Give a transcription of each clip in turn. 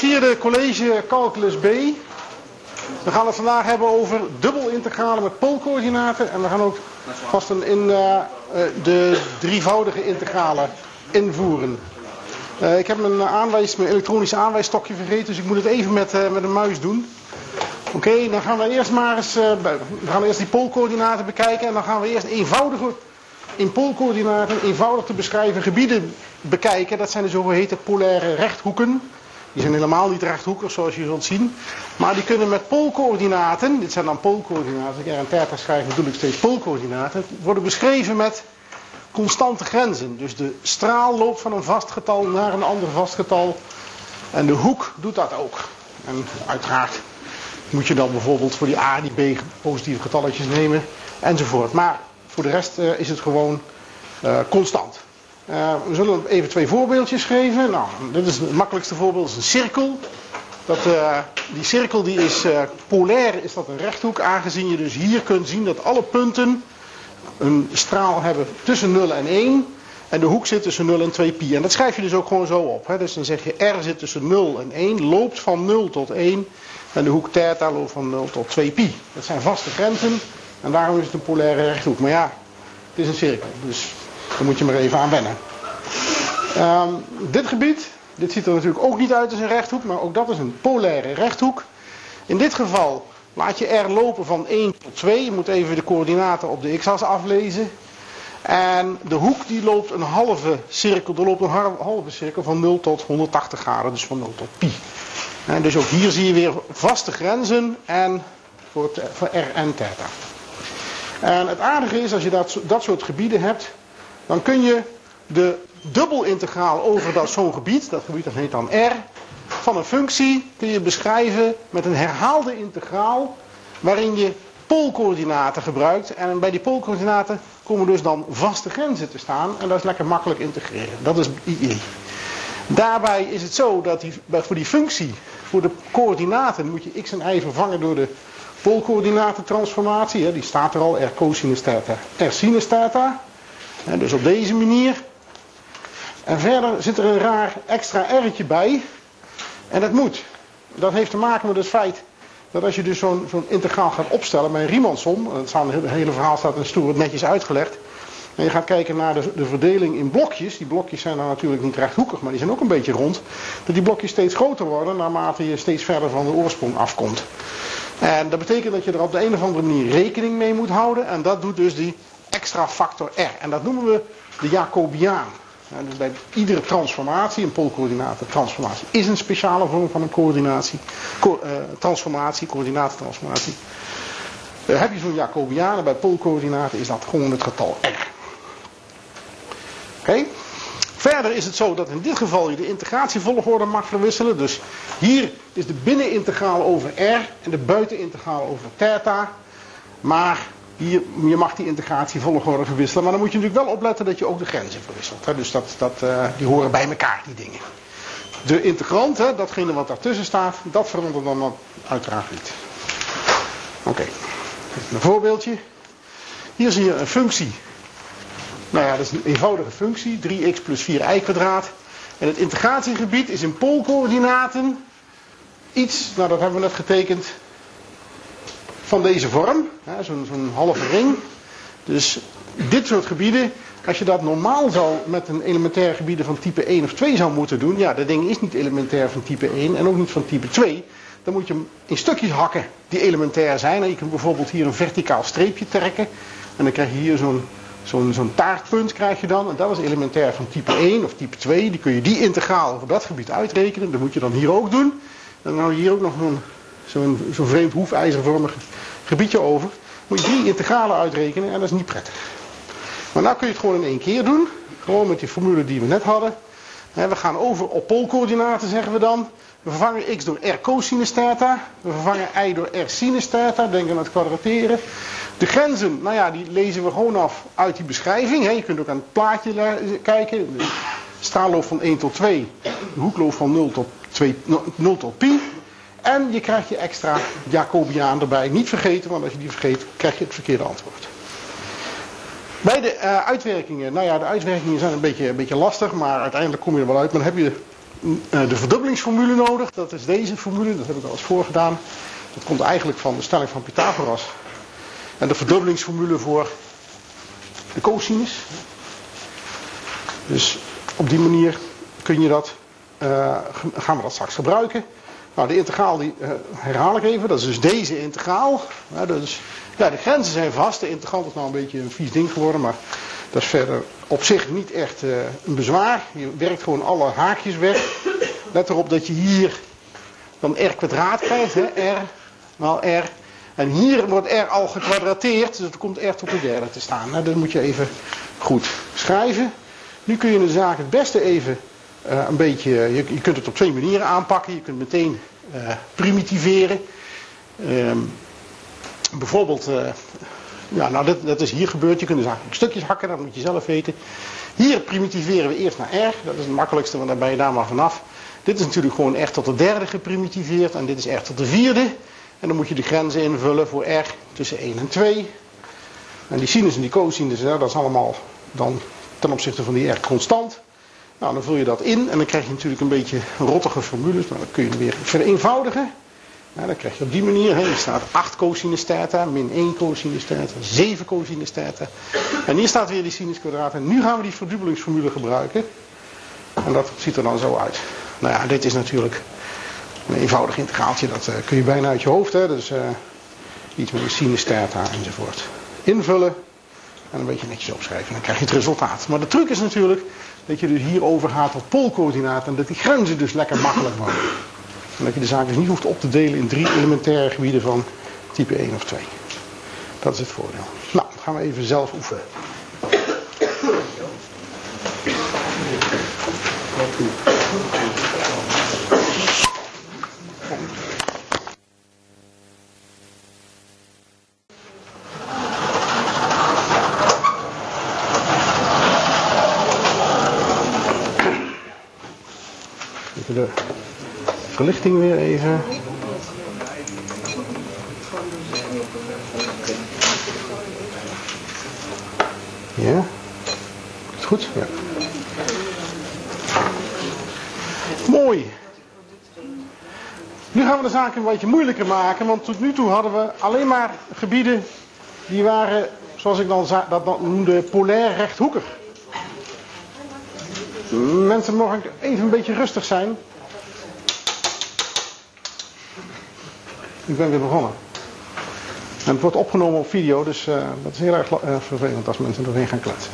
vierde college Calculus B. We gaan het vandaag hebben over dubbelintegralen met poolcoördinaten. En we gaan ook vast een in uh, de drievoudige integralen invoeren. Uh, ik heb mijn, aanwijs, mijn elektronische aanwijsstokje vergeten, dus ik moet het even met, met een muis doen. Oké, dan gaan we eerst maar eens, we gaan eerst die poolcoördinaten bekijken en dan gaan we eerst eenvoudige, in poolcoördinaten eenvoudig te beschrijven gebieden bekijken. Dat zijn de zogeheten polaire rechthoeken. Die zijn helemaal niet rechthoekig zoals je zult zien. Maar die kunnen met poolcoördinaten, dit zijn dan poolcoördinaten, ik er een theta schrijf bedoel ik steeds poolcoördinaten, worden beschreven met constante grenzen. Dus de straal loopt van een vast getal naar een ander vast getal. En de hoek doet dat ook. En uiteraard moet je dan bijvoorbeeld voor die a, die b positieve getalletjes nemen enzovoort. Maar voor de rest uh, is het gewoon uh, constant. Uh, we zullen even twee voorbeeldjes geven. Nou, dit is het makkelijkste voorbeeld, is een cirkel. Dat, die cirkel die is polair, is dat een rechthoek, aangezien je dus hier kunt zien dat alle punten een straal hebben tussen 0 en 1. En de hoek zit tussen 0 en 2 pi. En dat schrijf je dus ook gewoon zo op. Hè? Dus dan zeg je R zit tussen 0 en 1, loopt van 0 tot 1. En de hoek theta loopt van 0 tot 2 pi. Dat zijn vaste grenzen. En daarom is het een polaire rechthoek. Maar ja, het is een cirkel. Dus daar moet je maar even aan wennen. Um, dit gebied, dit ziet er natuurlijk ook niet uit als een rechthoek. Maar ook dat is een polaire rechthoek. In dit geval laat je R lopen van 1 tot 2. Je moet even de coördinaten op de x-as aflezen. En de hoek die loopt een halve cirkel. Er loopt een halve cirkel van 0 tot 180 graden. Dus van 0 tot pi. En dus ook hier zie je weer vaste grenzen en voor, voor R en theta. En het aardige is, als je dat, dat soort gebieden hebt, dan kun je de dubbelintegraal over dat zo'n gebied, dat gebied dat heet dan R, van een functie kun je beschrijven met een herhaalde integraal, waarin je poolcoördinaten gebruikt. En bij die poolcoördinaten komen dus dan vaste grenzen te staan. En dat is lekker makkelijk integreren. Dat is IE. Daarbij is het zo dat die, voor die functie, voor de coördinaten, moet je x en y vervangen door de poolcoördinatentransformatie. Die staat er al, r cosinus theta, r sinus theta. Dus op deze manier. En verder zit er een raar extra r'tje bij. En dat moet. Dat heeft te maken met het feit dat als je dus zo'n integraal gaat opstellen bij een Riemannsom, het hele verhaal staat in stoer netjes uitgelegd, en je gaat kijken naar de, de, verdeling in blokjes, die blokjes zijn dan natuurlijk niet rechthoekig, maar die zijn ook een beetje rond, dat die blokjes steeds groter worden naarmate je steeds verder van de oorsprong afkomt. En dat betekent dat je er op de een of andere manier rekening mee moet houden, en dat doet dus die extra factor R. En dat noemen we de Jacobiaan. Ja, dus bij iedere transformatie, een poolcoördinatentransformatie, is een speciale vorm van een coördinatie, co uh, transformatie, coördinatentransformatie. Uh, heb je zo'n Jacobiaan bij poolcoördinaten is dat gewoon het getal R. Oké? Verder is het zo dat in dit geval je de integratievolgorde mag verwisselen. Dus hier is de binnenintegraal over R en de buitenintegraal over theta. Maar hier, je mag die integratievolgorde verwisselen. Maar dan moet je natuurlijk wel opletten dat je ook de grenzen verwisselt. Hè? Dus dat, dat, uh, die horen bij elkaar, die dingen. De integrant, hè, datgene wat daartussen staat, dat verandert dan uiteraard niet. Oké, een voorbeeldje. Hier zie je een functie. Nou ja, dat is een eenvoudige functie, 3x plus 4y kwadraat. En het integratiegebied is in poolcoördinaten iets, nou dat hebben we net getekend, van deze vorm. Zo'n zo halve ring. Dus dit soort gebieden, als je dat normaal zou met een elementair gebieden van type 1 of 2 zou moeten doen. Ja, dat ding is niet elementair van type 1 en ook niet van type 2. Dan moet je hem in stukjes hakken die elementair zijn. En je kunt bijvoorbeeld hier een verticaal streepje trekken. En dan krijg je hier zo'n taartpunt krijg je dan. En dat is elementair van type 1 of type 2. Die kun je die integraal over dat gebied uitrekenen. Dat moet je dan hier ook doen. En dan hou je hier ook nog zo'n zo'n vreemd hoefijzervormig gebiedje over. Moet je drie integralen uitrekenen en dat is niet prettig. Maar nou kun je het gewoon in één keer doen. Gewoon met die formule die we net hadden. We gaan over op poolcoördinaten zeggen we dan. We vervangen x door r cosinus theta. We vervangen y door r sinus theta. Denk aan het kwadrateren. De grenzen, nou ja, die lezen we gewoon af uit die beschrijving. Je kunt ook aan het plaatje kijken. De straalloof van 1 tot 2. De hoekloof van 0 tot, 2, 0 tot pi. En je krijgt je extra Jacobiaan erbij. Niet vergeten, want als je die vergeet, krijg je het verkeerde antwoord. Bij de uh, uitwerkingen, nou ja, de uitwerkingen zijn een beetje, een beetje lastig, maar uiteindelijk kom je er wel uit. Maar dan heb je uh, de verdubbelingsformule nodig. Dat is deze formule, dat heb ik al eens voorgedaan. Dat komt eigenlijk van de stelling van Pythagoras. En de verdubbelingsformule voor de cosinus. Dus op die manier kun je dat, uh, gaan we dat straks gebruiken. Nou, de integraal die uh, herhaal ik even. Dat is dus deze integraal. Ja, dus, ja, de grenzen zijn vast. De integrant is nou een beetje een vies ding geworden. Maar dat is verder op zich niet echt uh, een bezwaar. Je werkt gewoon alle haakjes weg. Let erop dat je hier dan r kwadraat krijgt. Hè? r maal r. En hier wordt r al gekwadrateerd. Dus het komt r tot de derde te staan. Nou, dat moet je even goed schrijven. Nu kun je de zaak het beste even uh, een beetje, je, je, kunt het op twee manieren aanpakken. Je kunt meteen primitiveren. Uh, bijvoorbeeld, uh, ja, nou dat, dat, is hier gebeurd. Je kunt dus eigenlijk stukjes hakken, dat moet je zelf weten. Hier primitiveren we eerst naar r. Dat is het makkelijkste, want dan ben je daar maar vanaf. Dit is natuurlijk gewoon r tot de derde geprimitiveerd. En dit is r tot de vierde. En dan moet je de grenzen invullen voor r tussen 1 en 2. En die sinus en die cosinus, dat is allemaal dan ten opzichte van die r constant. Nou, dan vul je dat in en dan krijg je natuurlijk een beetje rottige formules, maar dan kun je weer vereenvoudigen. Nou, dan krijg je op die manier, hè, er staat 8 cosinus theta, min 1 cosinus theta, 7 cosinus theta. En hier staat weer die sinus kwadraat. En nu gaan we die verdubbelingsformule gebruiken. En dat ziet er dan zo uit. Nou ja, dit is natuurlijk een eenvoudig integraaltje, dat uh, kun je bijna uit je hoofd. Hè, dus uh, iets met sinus theta enzovoort. Invullen en een beetje netjes opschrijven. En dan krijg je het resultaat. Maar de truc is natuurlijk dat je dus hier overgaat op poolcoördinaten en dat die grenzen dus lekker makkelijk worden. En dat je de zaak dus niet hoeft op te delen in drie elementaire gebieden van type 1 of 2. Dat is het voordeel. Nou, gaan we even zelf oefenen. Verlichting weer even. Ja? Is goed? Ja. Mooi. Nu gaan we de zaak een beetje moeilijker maken, want tot nu toe hadden we alleen maar gebieden die waren, zoals ik dan dat noemde, polair rechthoekig. Mensen mogen even een beetje rustig zijn. Ik ben weer begonnen. En het wordt opgenomen op video, dus uh, dat is heel erg uh, vervelend als mensen erin gaan kletsen.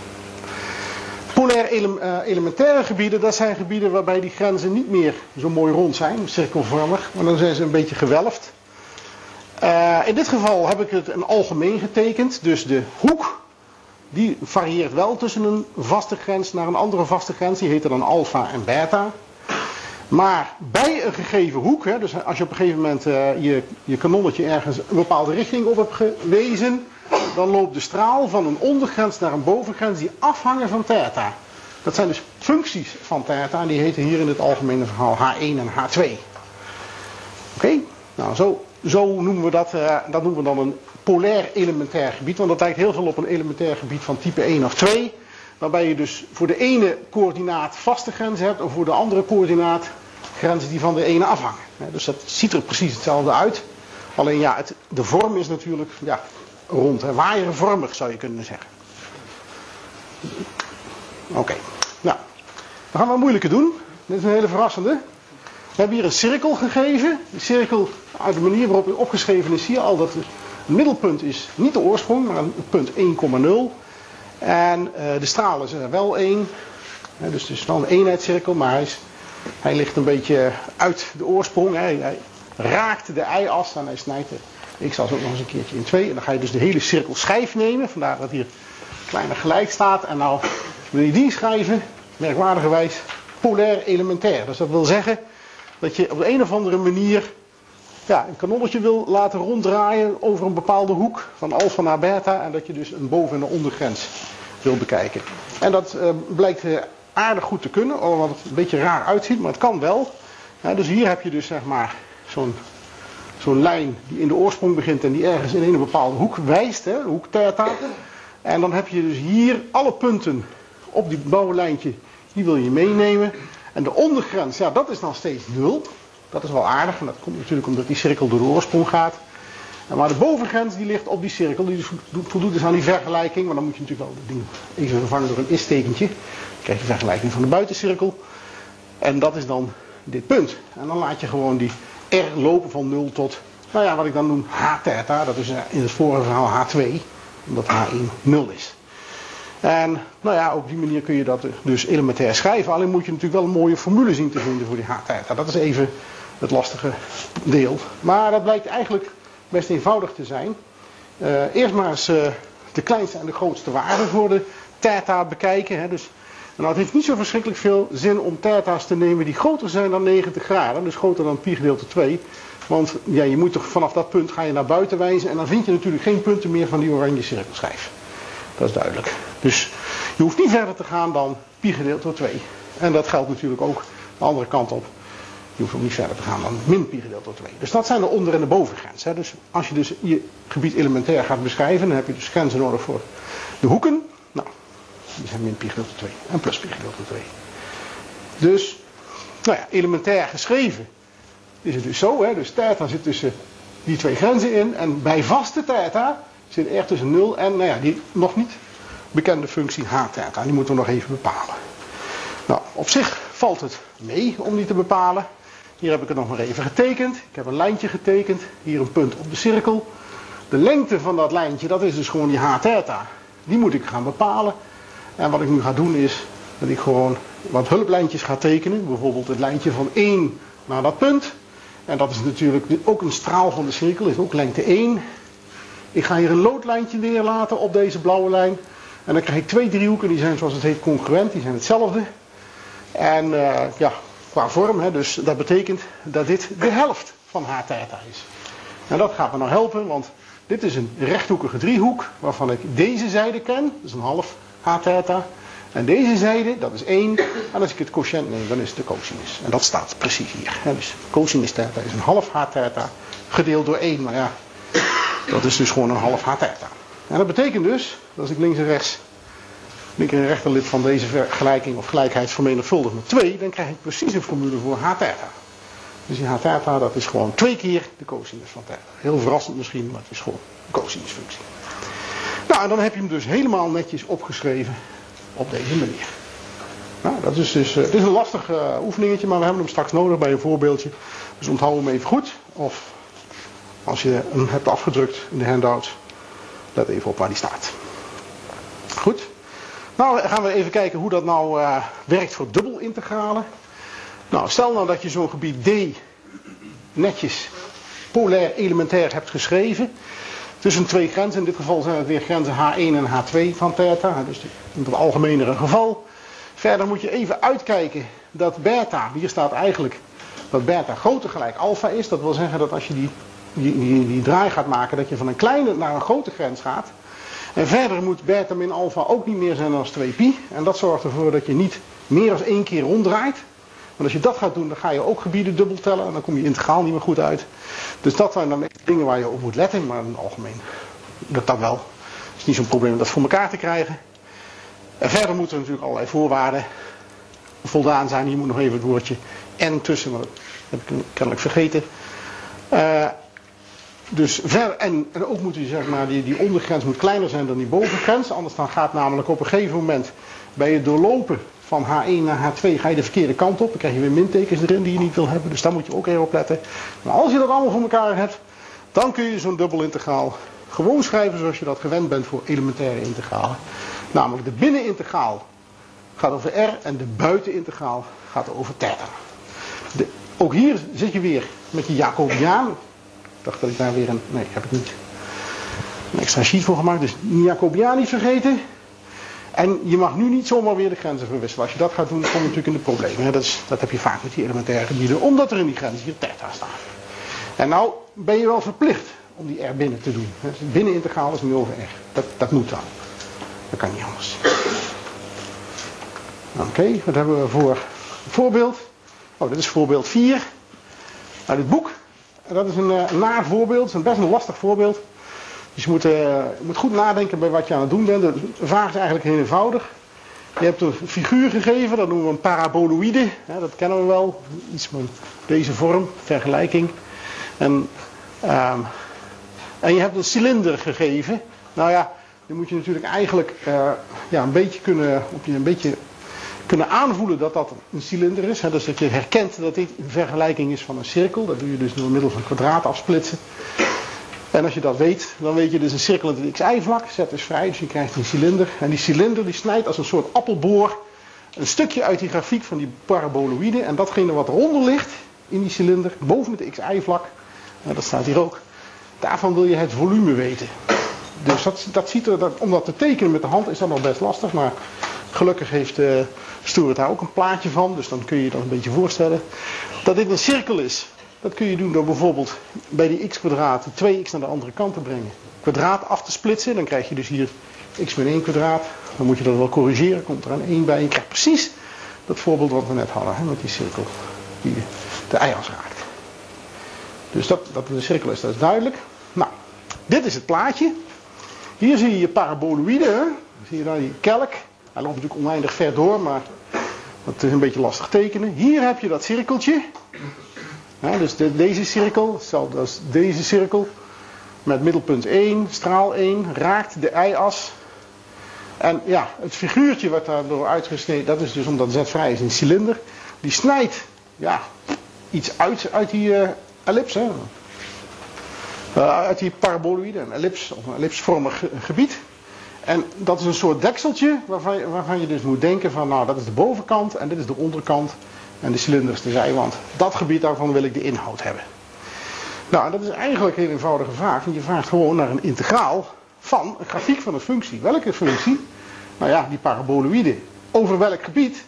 Polair uh, elementaire gebieden, dat zijn gebieden waarbij die grenzen niet meer zo mooi rond zijn, cirkelvormig, maar dan zijn ze een beetje gewelfd. in dit geval heb ik het een algemeen getekend, dus de hoek die varieert wel tussen een vaste grens naar een andere vaste grens. Die heette dan alfa en beta. Maar bij een gegeven hoek, hè, dus als je op een gegeven moment uh, je, je kanonnetje ergens een bepaalde richting op hebt gewezen, dan loopt de straal van een ondergrens naar een bovengrens die afhangen van theta. Dat zijn dus functies van theta en die heten hier in het algemene verhaal H1 en H2. Oké, nou zo, zo noemen we dat, uh, dat noemen we dan een polair elementair gebied, want dat lijkt heel veel op een elementair gebied van type 1 of 2. Waarbij je dus voor de ene coördinaat vaste grenzen hebt en voor de andere coördinaat grenzen die van de ene afhangen. Dus dat ziet er precies hetzelfde uit. Alleen ja, het, de vorm is natuurlijk ja, rond, hè, waaiervormig zou je kunnen zeggen. Oké, nou, dan gaan we een moeilijke doen. Dit is een hele verrassende. We hebben hier een cirkel gegeven. De cirkel, uit de manier waarop het opgeschreven is, zie je al dat het middelpunt is niet de oorsprong, maar het punt 1,0. En uh, de straal is er wel 1. dus het is wel een eenheidscirkel, maar hij, is, hij ligt een beetje uit de oorsprong. Hè. Hij raakt de y-as en hij snijdt de x-as ook nog eens een keertje in twee. En dan ga je dus de hele cirkel schijf nemen. Vandaar dat hier kleine gelijk staat. En nou wil je die schrijven, merkwaardigerwijs, polair elementair. Dus dat wil zeggen dat je op de een of andere manier ja, een kanonnetje wil laten ronddraaien over een bepaalde hoek van alfa naar beta en dat je dus een boven- en een ondergrens wil bekijken. En dat uh, blijkt uh, aardig goed te kunnen, alhoewel het een beetje raar uitziet, maar het kan wel. Dus hier heb je dus zeg maar zo'n zo'n lijn die in de oorsprong begint en die ergens in een bepaalde hoek wijst, hè, hoek theta. En dan heb je dus hier alle punten op die blauwe lijntje, die wil je meenemen. En de ondergrens, ja, dat is dan steeds 0. Dat is wel aardig, en dat komt natuurlijk omdat die cirkel door de oorsprong gaat. Maar de bovengrens die ligt op die cirkel, die dus voldoet dus aan die vergelijking. Maar dan moet je natuurlijk wel het ding even vervangen door een is-tekentje. Dan krijg je vergelijking van de buitencirkel. En dat is dan dit punt. En dan laat je gewoon die R lopen van 0 tot, nou ja, wat ik dan noem H theta. Dat is in het vorige verhaal H2, omdat H1 0 is. En nou ja, op die manier kun je dat dus elementair schrijven. Alleen moet je natuurlijk wel een mooie formule zien te vinden voor die H theta. Dat is even het lastige deel. Maar dat blijkt eigenlijk best eenvoudig te zijn. Uh, eerst maar eens uh, de kleinste en de grootste waarde voor de theta bekijken. Hè. Dus, nou, het heeft niet zo verschrikkelijk veel zin om theta's te nemen die groter zijn dan 90 graden. Dus groter dan pi gedeelte 2. Want ja, je moet toch vanaf dat punt ga je naar buiten wijzen. En dan vind je natuurlijk geen punten meer van die oranje cirkelschijf. Dat is duidelijk. Dus je hoeft niet verder te gaan dan pi gedeeld door 2. En dat geldt natuurlijk ook de andere kant op. Je hoeft ook niet verder te gaan dan min pi gedeeld door 2. Dus dat zijn de onder- en de bovengrens. Dus als je dus je gebied elementair gaat beschrijven, dan heb je dus grenzen nodig voor de hoeken. Nou, die zijn min pi gedeeld door 2 en plus pi gedeeld door 2. Dus, nou ja, elementair geschreven is het dus zo. Hè. Dus theta zit tussen die twee grenzen in. En bij vaste theta zit er tussen 0 en, nou ja, die nog niet bekende functie h theta. Die moeten we nog even bepalen. Nou, op zich valt het mee om die te bepalen. Hier heb ik het nog maar even getekend. Ik heb een lijntje getekend. Hier een punt op de cirkel. De lengte van dat lijntje, dat is dus gewoon die h theta. Die moet ik gaan bepalen. En wat ik nu ga doen is dat ik gewoon wat hulplijntjes ga tekenen. Bijvoorbeeld het lijntje van 1 naar dat punt. En dat is natuurlijk ook een straal van de cirkel, is ook lengte 1. Ik ga hier een loodlijntje neerlaten op deze blauwe lijn. En dan krijg ik twee driehoeken, die zijn zoals het heet congruent, die zijn hetzelfde. En uh, ja, qua vorm, hè, dus dat betekent dat dit de helft van h theta is. En dat gaat me nou helpen, want dit is een rechthoekige driehoek waarvan ik deze zijde ken, is een half h theta. En deze zijde, dat is 1. En als ik het quotient neem, dan is het de cosinus. En dat staat precies hier. Hè. Dus cosinus theta is een half h theta gedeeld door 1. Maar ja, dat is dus gewoon een half h theta. En dat betekent dus, als ik links en rechts linker en rechterlid van deze vergelijking of gelijkheid vermenigvuldig met 2, dan krijg ik precies een formule voor h theta. Dus die h theta, dat is gewoon twee keer de cosinus van theta. Heel verrassend misschien, maar het is gewoon een cosinusfunctie. Nou, en dan heb je hem dus helemaal netjes opgeschreven op deze manier. Nou, dat is dus, uh, het is een lastig uh, oefeningetje, maar we hebben hem straks nodig bij een voorbeeldje. Dus onthoud hem even goed. Of als je hem hebt afgedrukt in de handout, let even op waar die staat. Goed. Nou gaan we even kijken hoe dat nou uh, werkt voor dubbelintegralen. Nou, stel nou dat je zo'n gebied D netjes polair elementair hebt geschreven. Tussen twee grenzen, in dit geval zijn het weer grenzen H1 en H2 van theta. Dus in het algemenere geval. Verder moet je even uitkijken dat beta, hier staat eigenlijk dat beta groter gelijk alfa is. Dat wil zeggen dat als je die, die, die draai gaat maken, dat je van een kleine naar een grote grens gaat. En verder moet beta min alfa ook niet meer zijn dan 2 pi. En dat zorgt ervoor dat je niet meer dan één keer ronddraait. Want als je dat gaat doen, dan ga je ook gebieden dubbel tellen. En dan kom je integraal niet meer goed uit. Dus dat zijn dan dingen waar je op moet letten. Maar in het algemeen, dat dat wel. Het is niet zo'n probleem om dat voor elkaar te krijgen. En verder moeten er natuurlijk allerlei voorwaarden voldaan zijn. Hier moet nog even het woordje en tussen, maar dat heb ik kennelijk vergeten. Uh, dus ver, en, ook moet je zeg maar, die, die ondergrens moet kleiner zijn dan die bovengrens. Anders dan gaat namelijk op een gegeven moment bij het doorlopen van H1 naar H2 ga je de verkeerde kant op. Dan krijg je weer mintekens erin die je niet wil hebben. Dus daar moet je ook even op letten. Maar als je dat allemaal voor elkaar hebt, dan kun je zo'n dubbelintegraal gewoon schrijven zoals je dat gewend bent voor elementaire integralen. Namelijk de binnenintegraal gaat over R en de buitenintegraal gaat over. De, ook hier zit je weer met je Jacobiaan. Dacht dat ik daar weer een. Nee, heb ik niet. Een extra sheet voor gemaakt. Dus Jacobiaan niet vergeten. En je mag nu niet zomaar weer de grenzen verwisselen. Als je dat gaat doen, kom je natuurlijk in de problemen. Dat, is, dat heb je vaak met die elementaire gebieden, omdat er in die grenzen hier theta staan. En nou ben je wel verplicht om die R binnen te doen. Dus binnenintegraal is nu over R. Dat, dat moet dan. Dat kan niet anders. Oké, wat hebben we voor voorbeeld? Oh, dit is voorbeeld 4 uit het boek. Dat is een, een naar voorbeeld, een best een lastig voorbeeld. Dus je moet, je moet goed nadenken bij wat je aan het doen bent. De vraag is eigenlijk heel eenvoudig. Je hebt een figuur gegeven, dat noemen we een paraboloïde. dat kennen we wel. Iets van deze vorm, vergelijking. En, ehm, en je hebt een cilinder gegeven. Nou ja, dan moet je natuurlijk eigenlijk uh, ja, een beetje kunnen, op je een beetje kunnen aanvoelen dat dat een cilinder is. Hè? Dus dat je herkent dat dit een vergelijking is van een cirkel. Dat doe je dus door middel van kwadraat afsplitsen. En als je dat weet, dan weet je dus een cirkel in het xy-vlak. Z is vrij, dus je krijgt een cilinder. En die cilinder die snijdt als een soort appelboor een stukje uit die grafiek van die paraboloïde. En datgene wat eronder ligt in die cilinder, boven het xy-vlak, dat staat hier ook. Daarvan wil je het volume weten. Dus dat, dat ziet er, dat, om dat te tekenen met de hand is dat nog best lastig. Maar gelukkig heeft uh, Stuart daar ook een plaatje van. Dus dan kun je je dat een beetje voorstellen. Dat dit een cirkel is. Dat kun je doen door bijvoorbeeld bij die x kwadraat 2x naar de andere kant te brengen. Kwadraat af te splitsen. Dan krijg je dus hier x min 1 kwadraat. Dan moet je dat wel corrigeren. Komt er een 1 bij. Je krijgt precies dat voorbeeld wat we net hadden. Hè, met die cirkel die de y-as raakt. Dus dat, dat een cirkel is, dat is duidelijk. Nou, dit is het plaatje. Hier zie je je paraboloïde. Zie je daar die kelk. Hij loopt natuurlijk oneindig ver door, maar dat is een beetje lastig tekenen. Hier heb je dat cirkeltje. dus deze cirkel, hetzelfde als deze cirkel. Met middelpunt 1, straal 1, raakt de y-as. En ja, het figuurtje wat daardoor uitgesneden, dat is dus omdat z vrij is een cilinder. Die snijdt ja, iets uit uit die. Uh, uit die paraboloïde, een ellips of een ellipsvormig gebied. En dat is een soort dekseltje waarvan je, waarvan je dus moet denken van nou dat is de bovenkant en dit is de onderkant en de cilinder is de zijwand. Dat gebied daarvan wil ik de inhoud hebben. Nou, dat is eigenlijk een heel eenvoudige vraag. Want je vraagt gewoon naar een integraal van een grafiek van een functie. Welke functie? Nou ja, die paraboloïde. Over welk gebied?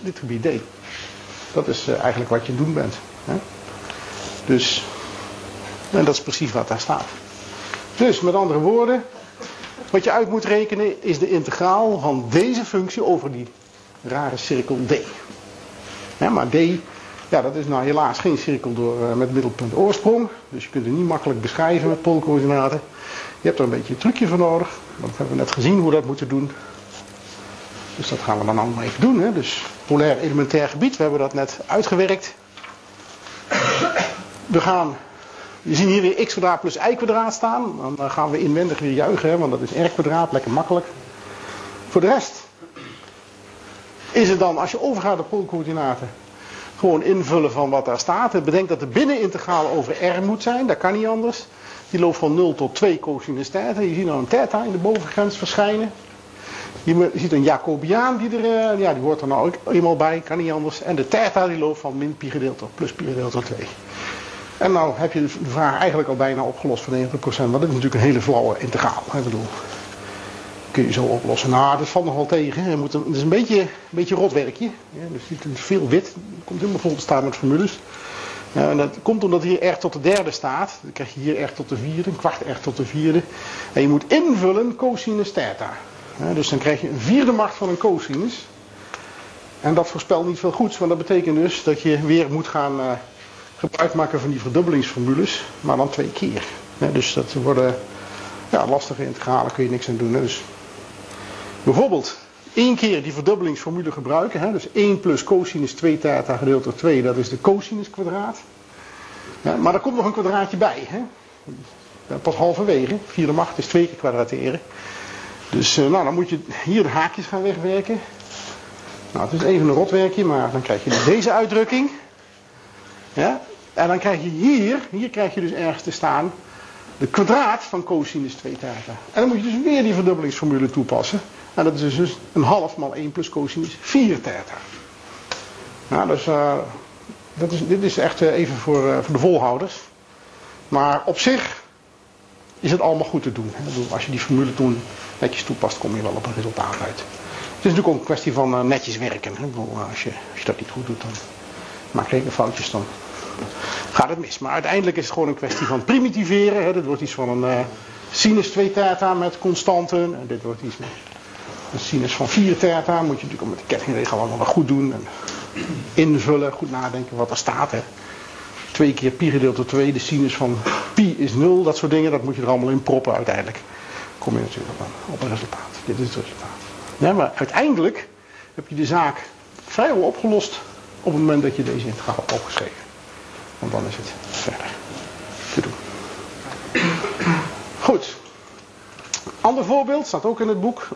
Dit gebied D. Dat is uh, eigenlijk wat je aan het doen bent. Hè? Dus, en dat is precies wat daar staat. Dus met andere woorden, wat je uit moet rekenen is de integraal van deze functie over die rare cirkel D. Maar D, ja, dat is nou helaas geen cirkel door, uh, met middelpunt oorsprong. Dus je kunt het niet makkelijk beschrijven met poolcoördinaten. Je hebt er een beetje een trucje voor nodig. Hebben we net gezien hoe we dat moeten doen. Dus dat gaan we dan allemaal even doen. Hè. Dus polair elementair gebied, we hebben dat net uitgewerkt. We gaan, we zien hier weer x kwadraat plus y kwadraat staan. Dan gaan we inwendig weer juichen, want dat is r kwadraat, lekker makkelijk. Voor de rest is het dan, als je overgaat op poolcoördinaten, gewoon invullen van wat daar staat. Bedenk dat de binnenintegraal over r moet zijn, dat kan niet anders. Die loopt van 0 tot 2 cosinus theta. Je ziet nou een theta in de bovengrens verschijnen. Je ziet een Jacobiaan, die, er, eh, ja, die hoort er nou ook eenmaal bij, kan niet anders. En de theta die loopt van min pi gedeeld tot plus pi gedeeld tot 2. En nou heb je de vraag eigenlijk al bijna opgelost van 90%, want dit is natuurlijk een hele flauwe integraal. Ik bedoel, kun je zo oplossen. Nou, dat valt nog wel tegen. Moet het is een beetje, een beetje rotwerkje. Ja, dus is veel wit. Komt helemaal vol te staan met formules. Ja, en dat komt omdat hier R tot de derde staat. Dan krijg je hier R tot de vierde, een kwart R tot de vierde. En je moet invullen cosinus theta. Dus dan krijg je een vierde macht van een cosinus. En dat voorspelt niet veel goeds, want dat betekent dus dat je weer moet gaan uh, gebruik maken van die verdubbelingsformules, maar dan twee keer. Dus dat worden ja, lastige integralen, kun je niks aan doen. Dus bijvoorbeeld één keer die verdubbelingsformule gebruiken. Dus 1 plus cosinus 2 theta gedeeld door 2, dat is de cosinus kwadraat. Maar er komt nog een kwadraatje bij. Pas halverwege, vierde macht is twee keer kwadrateren. Dus uh, nou, dan moet je hier de haakjes gaan wegwerken. Nou, het is even een rotwerkje, maar dan krijg je dus deze uitdrukking. Ja? En dan krijg je hier, hier krijg je dus ergens te staan, de kwadraat van cosinus 2 theta. En dan moet je dus weer die verdubbelingsformule toepassen. En dat is dus een half maal 1 plus cosinus 4 theta. Nou, dus, uh, dat is, dit is echt uh, even voor, uh, voor de volhouders. Maar op zich is het allemaal goed te doen. Hè. Als je die formule toen netjes toepast, kom je wel op een resultaat uit. Het is natuurlijk ook een kwestie van netjes werken. Hè. Als, je, als je dat niet goed doet, dan maak je foutjes dan gaat het mis. Maar uiteindelijk is het gewoon een kwestie van primitiveren. Hè. Dit wordt iets van een sinus 2 theta met constanten. En dit wordt iets met een sinus van 4 theta moet je natuurlijk met de kettingregel allemaal goed doen. En invullen, goed nadenken wat er staat. Hè. 2 keer pi gedeeld door 2, de sinus van pi is 0, dat soort dingen, dat moet je er allemaal in proppen uiteindelijk. Kom je natuurlijk op een resultaat. Dit is het resultaat. Ja, maar uiteindelijk heb je de zaak vrijwel opgelost op het moment dat je deze integraal hebt opgeschreven. Want dan is het verder te doen. Goed. Ander voorbeeld staat ook in het boek.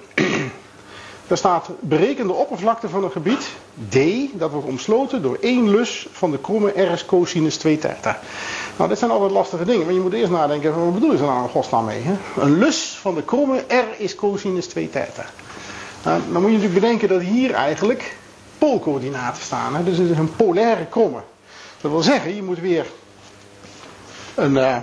Daar staat bereken de oppervlakte van een gebied D, dat wordt omsloten door één lus van de kromme R cosinus 2 theta. Nou, dit zijn altijd lastige dingen, maar je moet eerst nadenken, wat bedoelen ze nou in godsnaam mee? Hè? Een lus van de kromme R is cosinus 2 theta. Nou, dan moet je natuurlijk bedenken dat hier eigenlijk poolcoördinaten staan. Hè? Dus het is een polaire kromme. Dat wil zeggen, je moet weer een, uh,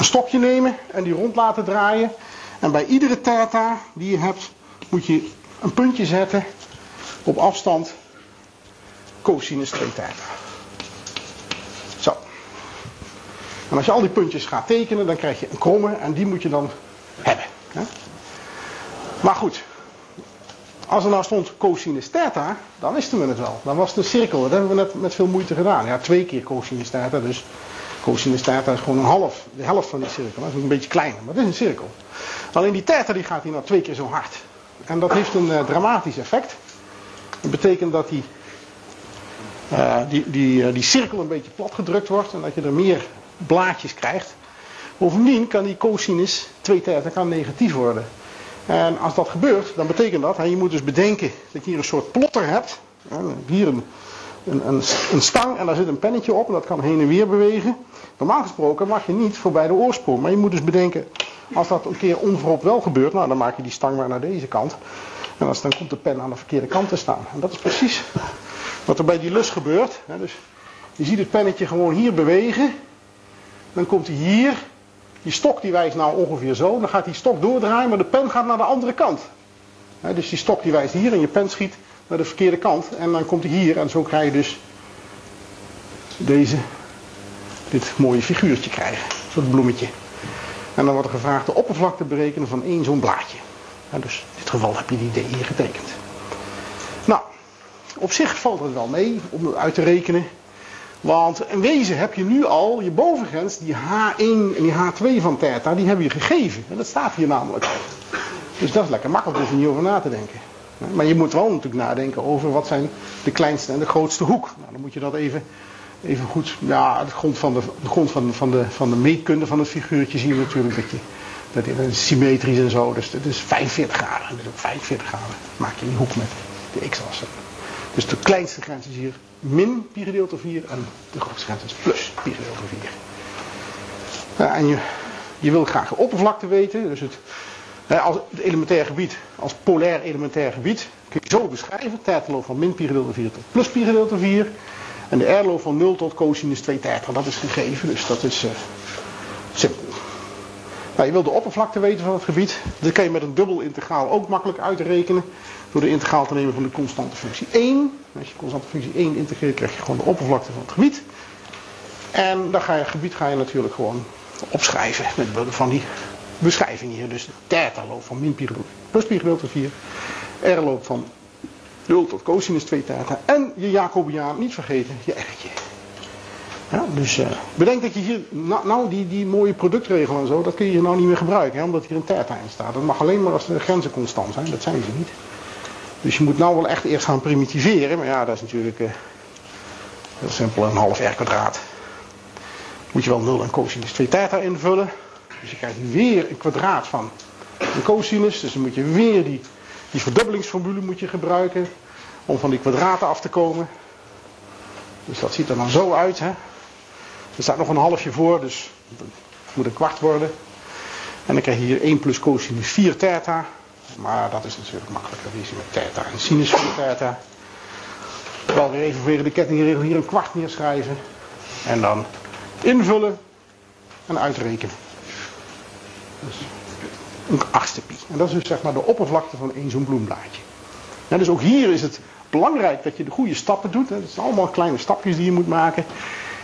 stokje nemen en die rond laten draaien. En bij iedere theta die je hebt, moet je een puntje zetten op afstand cosinus 2 theta. Zo. En als je al die puntjes gaat tekenen, dan krijg je een kromme en die moet je dan hebben. Maar goed, als er nou stond cosinus theta, dan wisten we het wel. Dan was het een cirkel. Dat hebben we net met veel moeite gedaan. Ja, twee keer cosinus theta, dus cosinus theta is gewoon een half, de helft van die cirkel. Dat is een beetje kleiner, maar het is een cirkel. Alleen die theta die gaat hier nou twee keer zo hard. En dat heeft een uh, dramatisch effect. Dat betekent dat die, uh, die, die, uh, die cirkel een beetje plat gedrukt wordt en dat je er meer blaadjes krijgt. Bovendien kan die cosinus 2 theta kan negatief worden. En als dat gebeurt, dan betekent dat, en je moet dus bedenken dat je hier een soort plotter hebt. Hier een, een, een, stang en daar zit een pennetje op en dat kan heen en weer bewegen. Normaal gesproken mag je niet voorbij de oorsprong. Maar je moet dus bedenken, als dat een keer onverhoopt wel gebeurt, nou dan maak je die stang maar naar deze kant. En dan komt de pen aan de verkeerde kant te staan. En dat is precies wat er bij die lus gebeurt. Dus je ziet het pennetje gewoon hier bewegen. Dan komt hij hier die stok die wijst nou ongeveer zo. Dan gaat die stok doordraaien, maar de pen gaat naar de andere kant. dus die stok die wijst hier en je pen schiet naar de verkeerde kant. En dan komt hij hier en zo krijg je dus deze, dit mooie figuurtje krijgen. Een soort bloemetje. En dan wordt er gevraagd de oppervlakte berekenen van één zo'n blaadje. dus in dit geval heb je die D hier getekend. Nou, op zich valt het wel mee om het uit te rekenen. Want in wezen heb je nu al je bovengrens, die H1 en die H2 van theta, die hebben je gegeven. En dat staat hier namelijk. Dus dat is lekker makkelijk, om er niet over na te denken. Maar je moet wel natuurlijk nadenken over wat zijn de kleinste en de grootste hoek. Nou, dan moet je dat even, even goed, ja, de grond, van de, grond van, van, de, van de meetkunde van het figuurtje zie je natuurlijk dat je, dat is symmetrisch en zo. Dus het is 45 graden. Dus op 45 graden maak je die hoek met de x-as. Dus de kleinste grens is hier min pi gedeeld door 4 en de grootste grens is plus pi gedeeld door 4. Ja, en je, je wil graag de oppervlakte weten. Dus het, als het elementair gebied, als polair elementair gebied, kun je zo beschrijven. Theta van min pi gedeeld door 4 tot plus pi gedeeld door 4. En de r van 0 tot cosinus 2 theta. Dat is gegeven, dus dat is uh, simpel. Nou, je wil de oppervlakte weten van het gebied. Dat kan je met een dubbel integraal ook makkelijk uitrekenen. Door de integraal te nemen van de constante functie 1. Als je constante functie 1 integreert, krijg je gewoon de oppervlakte van het gebied. En dan ga je gebied ga je natuurlijk gewoon opschrijven met behulp van die beschrijving hier. Dus theta loopt van min pi plus pi gedeeld door 4. R loopt van 0 tot cosinus 2 theta. En je Jacobiaan, niet vergeten, je R'tje. Ja, dus uh, bedenk dat je hier, nou, nou, die, die mooie productregel en zo, dat kun je nou niet meer gebruiken, hè, omdat hier een theta in staat. Dat mag alleen maar als de grenzen constant zijn, dat zijn ze niet. Dus je moet nou wel echt eerst gaan primitiveren. Maar ja, dat is natuurlijk uh, heel simpel. Een half r kwadraat. Moet je wel 0 en cosinus 2 theta invullen. Dus je krijgt weer een kwadraat van een cosinus. Dus dan moet je weer die, die verdubbelingsformule moet je gebruiken. Om van die kwadraten af te komen. Dus dat ziet er dan zo uit. Hè? Er staat nog een halfje voor. Dus het moet een kwart worden. En dan krijg je hier 1 plus cosinus 4 theta. Maar dat is natuurlijk makkelijker. Die is met theta en sinus van theta. Wel weer even vanwege de kettingregel hier een kwart neerschrijven. En dan invullen en uitrekenen. Dus een achtste pi. En dat is dus zeg maar de oppervlakte van één zo'n bloemblaadje. Dus ook hier is het belangrijk dat je de goede stappen doet. Het zijn allemaal kleine stapjes die je moet maken.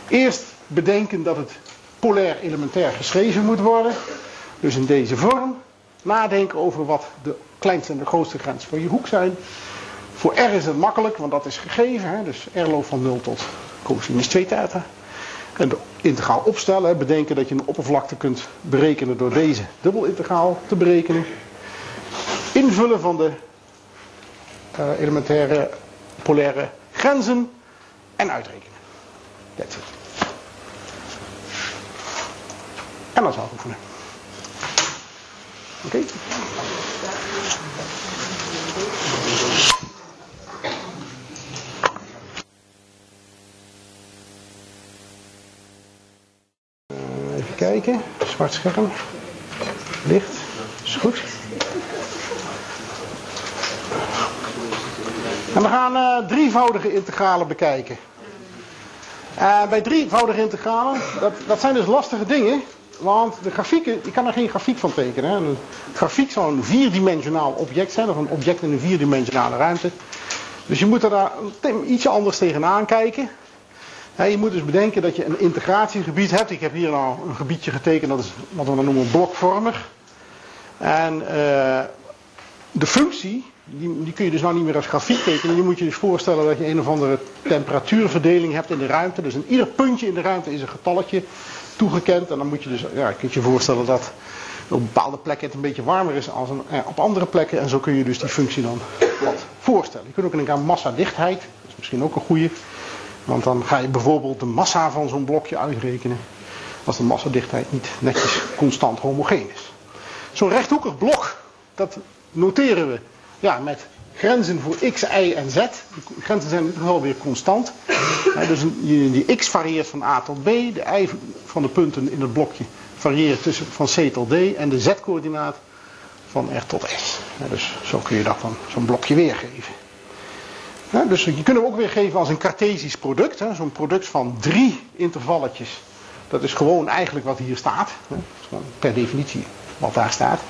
Eerst bedenken dat het polair elementair geschreven moet worden. Dus in deze vorm nadenken over wat de kleinste en de grootste grens van je hoek zijn. Voor R is het makkelijk, want dat is gegeven. Hè? Dus R loopt van 0 tot cosinus 2 theta. En de integraal opstellen, bedenken dat je een oppervlakte kunt berekenen door deze dubbelintegraal te berekenen. Invullen van de uh, elementaire polaire grenzen en uitrekenen. That's it. En dan zelf oefenen. Oké? Okay. Even kijken. Zwart scherm. Licht. Is goed. En we gaan uh, drievoudige integralen bekijken. Uh, bij drievoudige integralen, dat, dat zijn dus lastige dingen. Want de grafieken, je kan er geen grafiek van tekenen. Hè. Een grafiek zou een vierdimensionaal object zijn, of een object in een vierdimensionale ruimte. Dus je moet er daar iets anders tegenaan kijken. je moet dus bedenken dat je een integratiegebied hebt. Ik heb hier nou een gebiedje getekend, dat is wat we dan noemen blokvormig. En uh, de functie, die, die, kun je dus nou niet meer als grafiek tekenen. Je moet je dus voorstellen dat je een of andere temperatuurverdeling hebt in de ruimte. Dus in ieder puntje in de ruimte is een getalletje toegekend. En dan moet je dus, ja, je kunt je voorstellen dat op bepaalde plekken het een beetje warmer is een, eh, op andere plekken. En zo kun je dus die functie dan wat voorstellen. Je kunt ook denken aan massadichtheid. Dat is misschien ook een goede. Want dan ga je bijvoorbeeld de massa van zo'n blokje uitrekenen. Als de massadichtheid niet netjes constant homogeen is. Zo'n rechthoekig blok, dat noteren we ja, met grenzen voor x, y en z. De grenzen zijn in weer constant. dus die x varieert van a tot b. De y van de punten in het blokje varieert tussen van c tot d. En de z-coördinaat van r tot s. dus zo kun je dat dan zo'n blokje weergeven. dus je kunt hem ook weergeven als een Cartesisch product. Zo'n product van drie intervalletjes. Dat is gewoon eigenlijk wat hier staat. per definitie wat daar staat.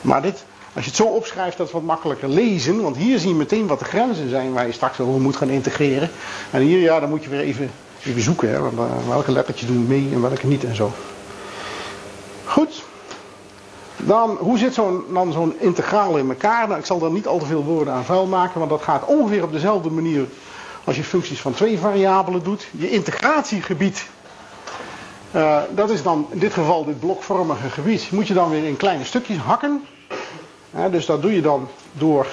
Maar dit als je het zo opschrijft, dat is wat makkelijker lezen. Want hier zie je meteen wat de grenzen zijn waar je straks over moet gaan integreren. En hier, ja, dan moet je weer even, even zoeken. Hè, uh, welke lettertjes doen mee en welke niet en zo. Goed. Dan, hoe zit zo'n, dan zo'n integraal in elkaar? Nou, ik zal daar niet al te veel woorden aan vuil maken. Want dat gaat ongeveer op dezelfde manier als je functies van twee variabelen doet. Je integratiegebied uh, dat is dan in dit geval dit blokvormige gebied. Moet je dan weer in kleine stukjes hakken dus dat doe je dan door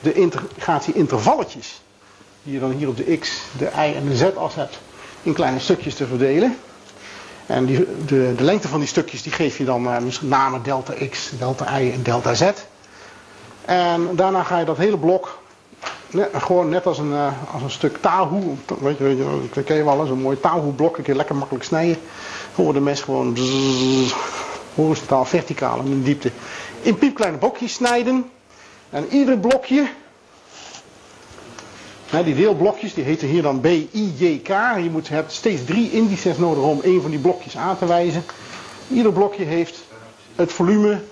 de integratie-intervalletjes, die je dan hier op de x, de y en de z-as hebt, in kleine stukjes te verdelen. En die, de, de, lengte van die stukjes die geef je dan uh, namen delta x, delta y en delta z. En daarna ga je dat hele blok, gewoon net als een, uh, als een stuk tahu, weet je, weet je, dat ken je wel, zo'n mooi tahu blok, een keer lekker makkelijk snijden. Gewoon de mes gewoon horizontaal, verticaal in de diepte in piepkleine blokjes snijden. En ieder blokje, die deelblokjes, die heten hier dan B, I, J, K. Je moet, hebt steeds drie indices nodig om een van die blokjes aan te wijzen. Ieder blokje heeft het volume,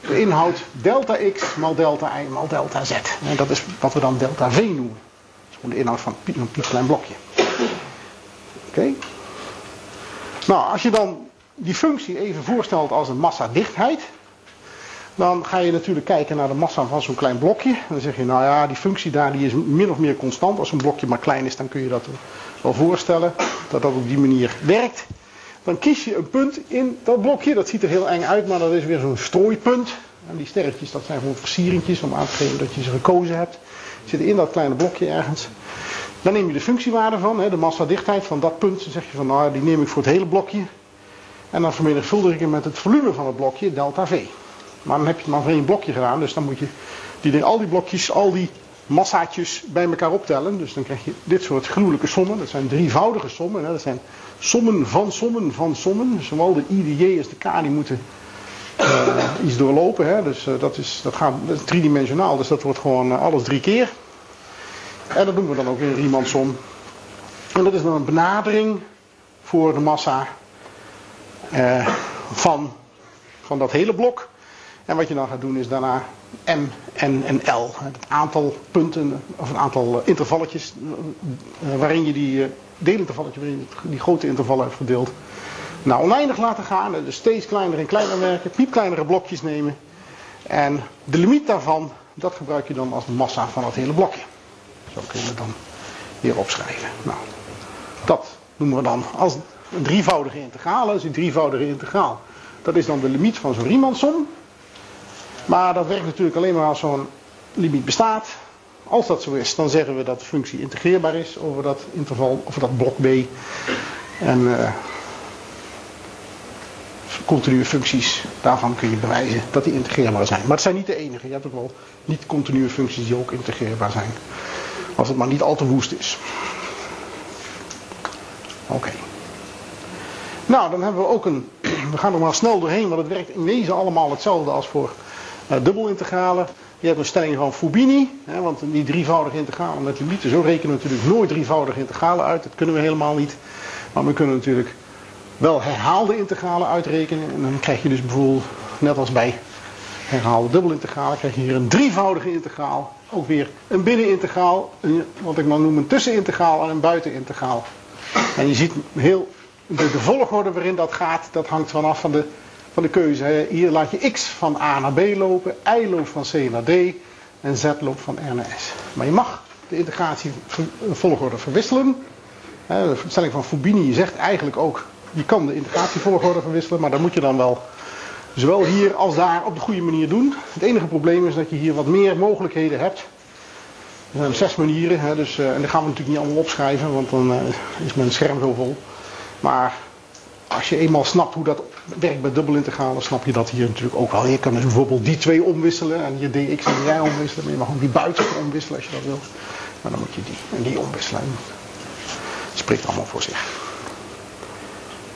de inhoud delta x maal delta y maal delta z. En dat is wat we dan delta v noemen. Dat is gewoon de inhoud van een piepklein blokje. Oké. Nou, als je dan die functie even voorstelt als een massadichtheid. Dan ga je natuurlijk kijken naar de massa van zo'n klein blokje. En dan zeg je, nou ja, die functie daar die is min of meer constant. Als een blokje maar klein is, dan kun je dat wel voorstellen. Dat dat op die manier werkt. Dan kies je een punt in dat blokje. Dat ziet er heel eng uit, maar dat is weer zo'n strooipunt. En die sterretjes, dat zijn gewoon versieringjes om aan te geven dat je ze gekozen hebt. Zitten in dat kleine blokje ergens. Dan neem je de functiewaarde van, de massadichtheid van dat punt. Dan zeg je van, nou die neem ik voor het hele blokje. En dan vermenigvuldig ik hem met het volume van het blokje, delta V. Maar dan heb je het maar voor één blokje gedaan. Dus dan moet je die, al die blokjes, al die massaatjes bij elkaar optellen. Dus dan krijg je dit soort gruwelijke sommen. Dat zijn drievoudige sommen. Hè. Dat zijn sommen van sommen van sommen. Dus zowel de I, de J als de K die moeten uh, iets doorlopen. Hè. Dus uh, dat, is, dat, gaat, dat driedimensionaal. Dus dat wordt gewoon uh, alles drie keer. En dat doen we dan ook in Riemannsom. En dat is dan een benadering voor de massa van, van dat hele blok. En wat je dan gaat doen is daarna M, N en L. Het aantal punten, of een aantal eh, intervalletjes eh, waarin je die eh, deelintervalletjes, waarin je die grote intervallen hebt verdeeld. Nou, oneindig laten gaan. Dus steeds kleiner en kleiner werken. Piepkleinere blokjes nemen. En de limiet daarvan dat gebruik je dan als massa van het hele blokje. Zo kun je het dan hier opschrijven. Nou, dat noemen we dan als een drievoudige integraal. Is een drievoudige integraal. Dat is dan de limiet van zo'n Riemannsom. Maar dat werkt natuurlijk alleen maar als zo'n limiet bestaat. Als dat zo is, dan zeggen we dat de functie integreerbaar is over dat interval, over dat blok B. En uh, continue functies, daarvan kun je bewijzen dat die integreerbaar zijn. Maar het zijn niet de enige. Je hebt ook wel niet-continue functies die ook integreerbaar zijn. Als het maar niet al te woest is. Oké. Nou, dan hebben we ook een. We gaan er maar snel doorheen, want het werkt in wezen allemaal hetzelfde als voor dubbelintegralen. Je hebt een stelling van Fubini, hè, want die drievoudige integralen met limieten, zo rekenen we natuurlijk nooit drievoudige integralen uit. Dat kunnen we helemaal niet. Maar we kunnen natuurlijk wel herhaalde integralen uitrekenen. En dan krijg je dus bijvoorbeeld, net als bij herhaalde dubbelintegralen, krijg je hier een drievoudige integraal. Ook weer een binnenintegraal, wat ik dan noem een tussenintegraal en een buitenintegraal. En je ziet heel, de, de volgorde waarin dat gaat, dat hangt vanaf van de van de keuze. Hier laat je x van A naar B lopen, y loopt van C naar D en z loopt van R naar S. Maar je mag de integratie volgorde verwisselen. De stelling van Fubini zegt eigenlijk ook, je kan de integratievolgorde verwisselen, maar dat moet je dan wel zowel hier als daar op de goede manier doen. Het enige probleem is dat je hier wat meer mogelijkheden hebt. Er zijn zes manieren, hè, dus, uh, en dat gaan we natuurlijk niet allemaal opschrijven, want dan uh, is mijn scherm zo vol. Maar als je eenmaal snapt hoe dat werkt bij dubbelintegralen, snap je dat hier natuurlijk ook wel. Je kan dus bijvoorbeeld die twee omwisselen en je dx en y omwisselen. Maar je mag ook die buiten omwisselen als je dat wil. Maar dan moet je die en die omwisselen. Het spreekt allemaal voor zich.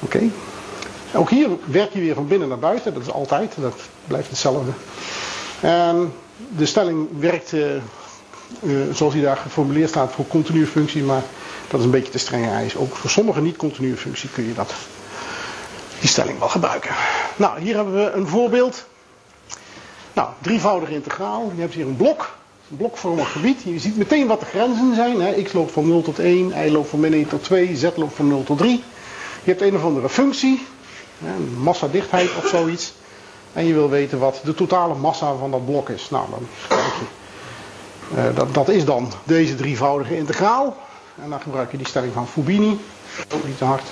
Oké. Ook hier werk je weer van binnen naar buiten. Dat is altijd. Dat blijft hetzelfde. En de stelling werkt uh, uh, zoals die daar geformuleerd staat voor continue functie. Maar dat is een beetje te strenge eis. Ook voor sommige niet-continue functie kun je dat die stelling wel gebruiken. Nou, hier hebben we een voorbeeld. Nou, drievoudig integraal. Je hebt hier een blok. Een blokvormig gebied. Je ziet meteen wat de grenzen zijn. Hè. X loopt van 0 tot 1, Y loopt van min 1 tot 2, Z loopt van 0 tot 3. Je hebt een of andere functie. Een massadichtheid of zoiets. En je wil weten wat de totale massa van dat blok is. Nou, dan kijk je. Uh, dat, dat is dan deze drievoudige integraal. En dan gebruik je die stelling van Fubini. Ook niet te hard.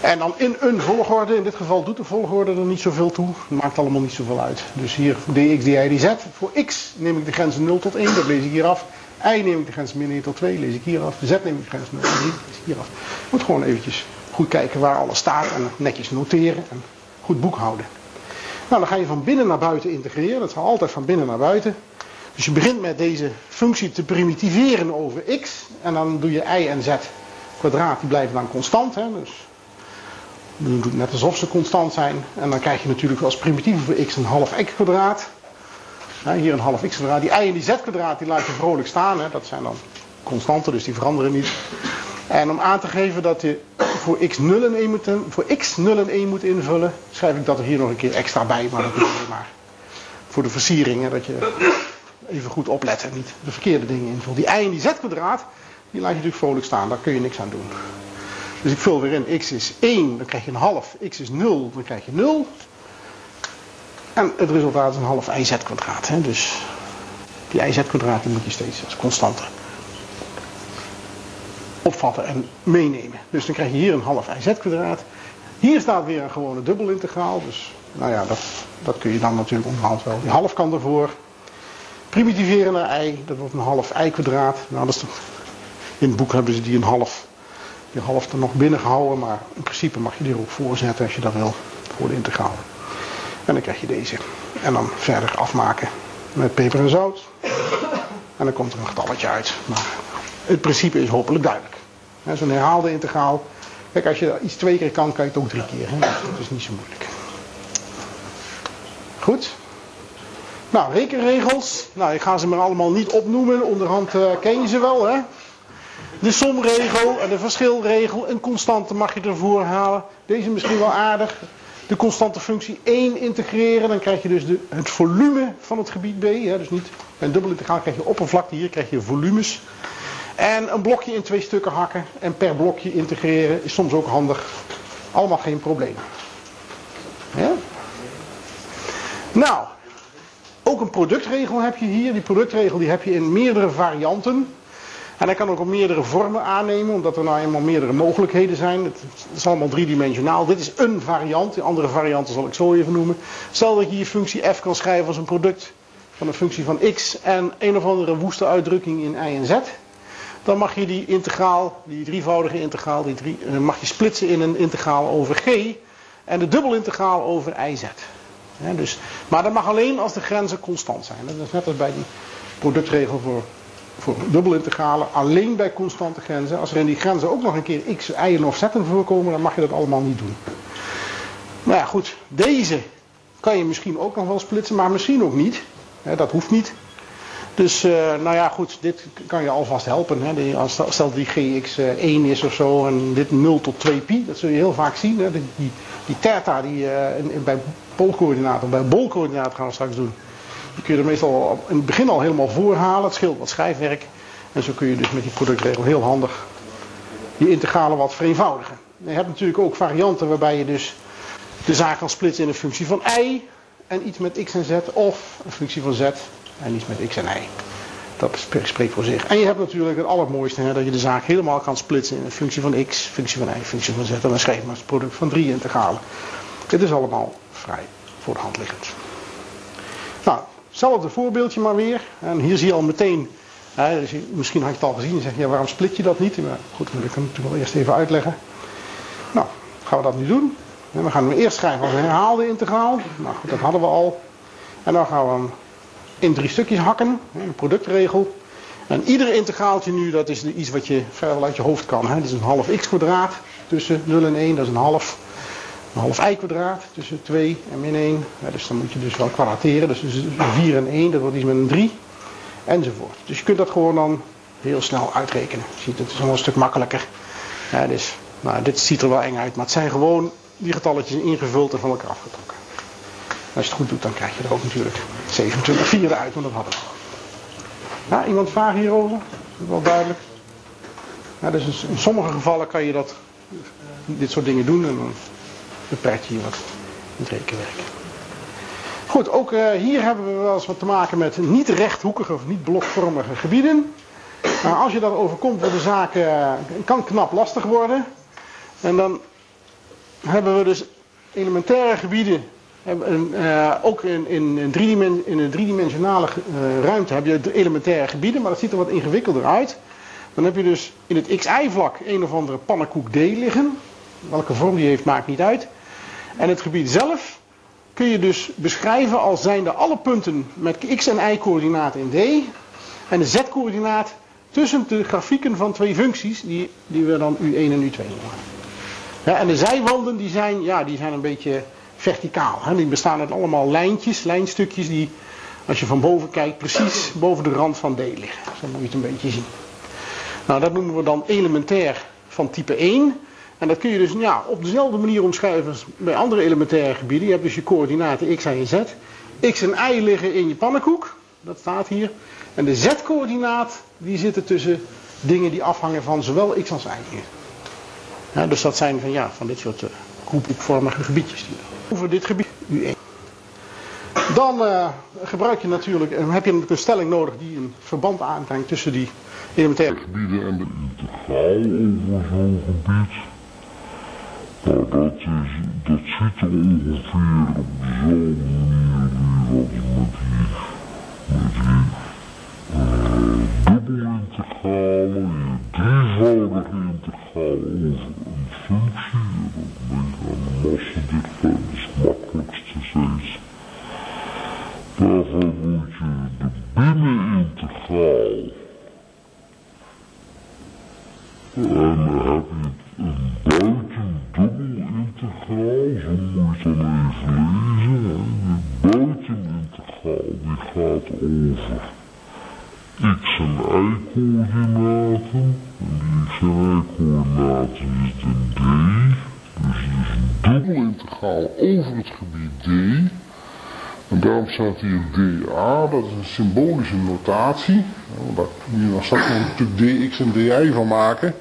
En dan in een volgorde, in dit geval doet de volgorde er niet zoveel toe. Maakt allemaal niet zoveel uit. Dus hier dx, dy, dz. Voor x neem ik de grens 0 tot 1, dat lees ik hier af. y neem ik de grens min 1 tot 2, lees ik hier af. z neem ik de grens 0 tot 3, lees ik hier af. Moet gewoon eventjes goed kijken waar alles staat en netjes noteren en goed boekhouden. Nou, dan ga je van binnen naar buiten integreren. Dat gaat altijd van binnen naar buiten. Dus je begint met deze functie te primitiveren over x. En dan doe je y en z kwadraat, die blijven dan constant. Hè? Dus je doet net alsof ze constant zijn. En dan krijg je natuurlijk als primitieve voor x een half x kwadraat. hier een half x kwadraat. Die y en die z kwadraat die laat je vrolijk staan. Hè. Dat zijn dan constanten, dus die veranderen niet. En om aan te geven dat je voor x 0 en 1 moet, voor x 0 en 1 moet invullen, schrijf ik dat er hier nog een keer extra bij. Maar dat is alleen maar voor de versiering. Hè, dat je even goed oplet en niet de verkeerde dingen invult. Die y en die z kwadraat, die laat je natuurlijk vrolijk staan. Daar kun je niks aan doen. Dus ik vul weer in, x is 1, dan krijg je een half. x is 0, dan krijg je 0. En het resultaat is een half iz kwadraat. Hè? Dus die iz kwadraat moet je steeds als constante opvatten en meenemen. Dus dan krijg je hier een half iz kwadraat. Hier staat weer een gewone dubbelintegraal. Dus nou ja, dat, dat kun je dan natuurlijk onderhand wel. Die half kan ervoor. Primitiveren naar i, dat wordt een half i kwadraat. Nou, dat is in het boek hebben ze die een half je half er nog binnen gehouden, maar in principe mag je die er ook voorzetten als je dat wil, voor de integraal. En dan krijg je deze. En dan verder afmaken met peper en zout. En dan komt er een getalletje uit. Maar het principe is hopelijk duidelijk. Zo'n herhaalde integraal. Kijk, als je iets twee keer kan, kan je het ook drie keer. Dat is niet zo moeilijk. Goed. Nou, rekenregels. Nou, ik ga ze maar allemaal niet opnoemen. Onderhand uh, ken je ze wel, hè? De somregel en de verschilregel. Een constante mag je ervoor halen. Deze misschien wel aardig. De constante functie 1 integreren. Dan krijg je dus de, het volume van het gebied B. Hè, dus niet bij een dubbel integraal krijg je oppervlakte. Hier krijg je volumes. En een blokje in twee stukken hakken. En per blokje integreren is soms ook handig. Allemaal geen probleem. Ja? Nou, Ook een productregel heb je hier. Die productregel die heb je in meerdere varianten. En hij kan ook op meerdere vormen aannemen, omdat er nou eenmaal meerdere mogelijkheden zijn. Het is allemaal driedimensionaal. Dit is een variant, de andere varianten zal ik zo even noemen. Stel dat je je functie f kan schrijven als een product van een functie van x en een of andere woeste uitdrukking in y en z. Dan mag je die integraal, die drievoudige integraal, die drie, eh, mag je splitsen in een integraal over g en de dubbelintegraal over iz. Ja, dus, maar dat mag alleen als de grenzen constant zijn. Dat is net als bij die productregel voor voor dubbelintegralen alleen bij constante grenzen. Als er in die grenzen ook nog een keer x, y'en of z'en voorkomen, dan mag je dat allemaal niet doen. Nou ja, goed. Deze kan je misschien ook nog wel splitsen, maar misschien ook niet. dat hoeft niet. Dus, uh, nou ja, goed, dit kan je alvast helpen. Hè. Als, stel die gx 1 is of zo en dit 0 tot 2 pi, dat zul je heel vaak zien. Hè. Die, die, die theta die uh, in, bij poolcoördinaten, bij bolcoördinaten gaan we straks doen. Die kun je er meestal in het begin al helemaal voorhalen. Het scheelt wat schrijfwerk. En zo kun je dus met die productregel heel handig die integralen wat vereenvoudigen. Je hebt natuurlijk ook varianten waarbij je dus de zaak kan splitsen in een functie van y en iets met x en z. Of een functie van z en iets met x en y. Dat spreekt voor zich. En je hebt natuurlijk het allermooiste, hè, dat je de zaak helemaal kan splitsen in een functie van x, functie van y, functie van z. En dan je maar het product van drie integralen. Dit is allemaal vrij voor de hand liggend. Hetzelfde voorbeeldje maar weer. En hier zie je al meteen, hè, dus misschien had je het al gezien, en zeg je, ja, waarom split je dat niet? Maar goed, dat wil ik natuurlijk wel eerst even uitleggen. Nou, gaan we dat nu doen. En we gaan hem eerst schrijven als een herhaalde integraal. Nou goed, dat hadden we al. En dan gaan we hem in drie stukjes hakken, een productregel. En ieder integraaltje nu, dat is iets wat je verder uit je hoofd kan. Hè. Dit is een half x kwadraat tussen 0 en 1, dat is een half half i kwadraat tussen 2 en min 1. Ja, dus dan moet je dus wel kwadrateren. Dus 4 en 1, dat wordt iets met een 3. Enzovoort. Dus je kunt dat gewoon dan heel snel uitrekenen. Ziet, het is wel een stuk makkelijker. Ja, dus, nou, dit ziet er wel eng uit, maar het zijn gewoon die getalletjes ingevuld en van elkaar afgetrokken. Als je het goed doet, dan krijg je er ook natuurlijk 27 vierde uit, want dat hadden we. Ja, iemand vragen hierover? Wel duidelijk. Ja, dus in sommige gevallen kan je dat, dit soort dingen doen en beperkt je wat het rekenwerk. Goed, ook uh, hier hebben we wel eens wat te maken met niet rechthoekige of niet blokvormige gebieden. Nou, als je dat overkomt, wordt de zaak uh, kan knap lastig worden. En dan hebben we dus elementaire gebieden. Uh, ook in, in, in, driedimen, in een driedimensionale ruimte heb je elementaire gebieden, maar dat ziet er wat ingewikkelder uit. Dan heb je dus in het xy-vlak een of andere pannenkoek D liggen. Welke vorm die heeft, maakt niet uit. En het gebied zelf kun je dus beschrijven als zijnde alle punten met x en y coördinaten in D. En de z-coördinaat tussen de grafieken van twee functies die, die we dan u1 en u2 noemen. En de zijwanden die zijn, ja, die zijn een beetje verticaal. Hè. Die bestaan uit allemaal lijntjes, lijnstukjes die, als je van boven kijkt, precies boven de rand van D liggen. Zo moet je het een beetje zien. Nou, dat noemen we dan elementair van type 1. En dat kun je dus ja, op dezelfde manier omschrijven als bij andere elementaire gebieden. Je hebt dus je coördinaten x, en z. X en y liggen in je pannenkoek. Dat staat hier. En de z-coördinaat die zitten tussen dingen die afhangen van zowel x als y. Ja, dus dat zijn van, ja, van dit soort uh, gebiedjes. Over dit gebied U1. Dan uh, gebruik je natuurlijk, en heb je een stelling nodig die een verband aanbrengt tussen die elementaire gebieden en de integraal over zo'n gebied. Dat, is, dat ziet er ongeveer op dezelfde manier als met die, met die uh, dubbelintegralen, je drievoudige integraal over een functie. Dat denk aan de massadichtheid, is het makkelijkste steeds. Daarvoor moet je de binnenintegraal dan even lezen. De buitenintegraal die gaat over x en y coördinaten. En die x en y coördinaten zitten in d. Dus het is een dubbelintegraal over het gebied d. En daarom staat hier dA, dat is een symbolische notatie. Daar kun je dan straks natuurlijk dx en dy van maken.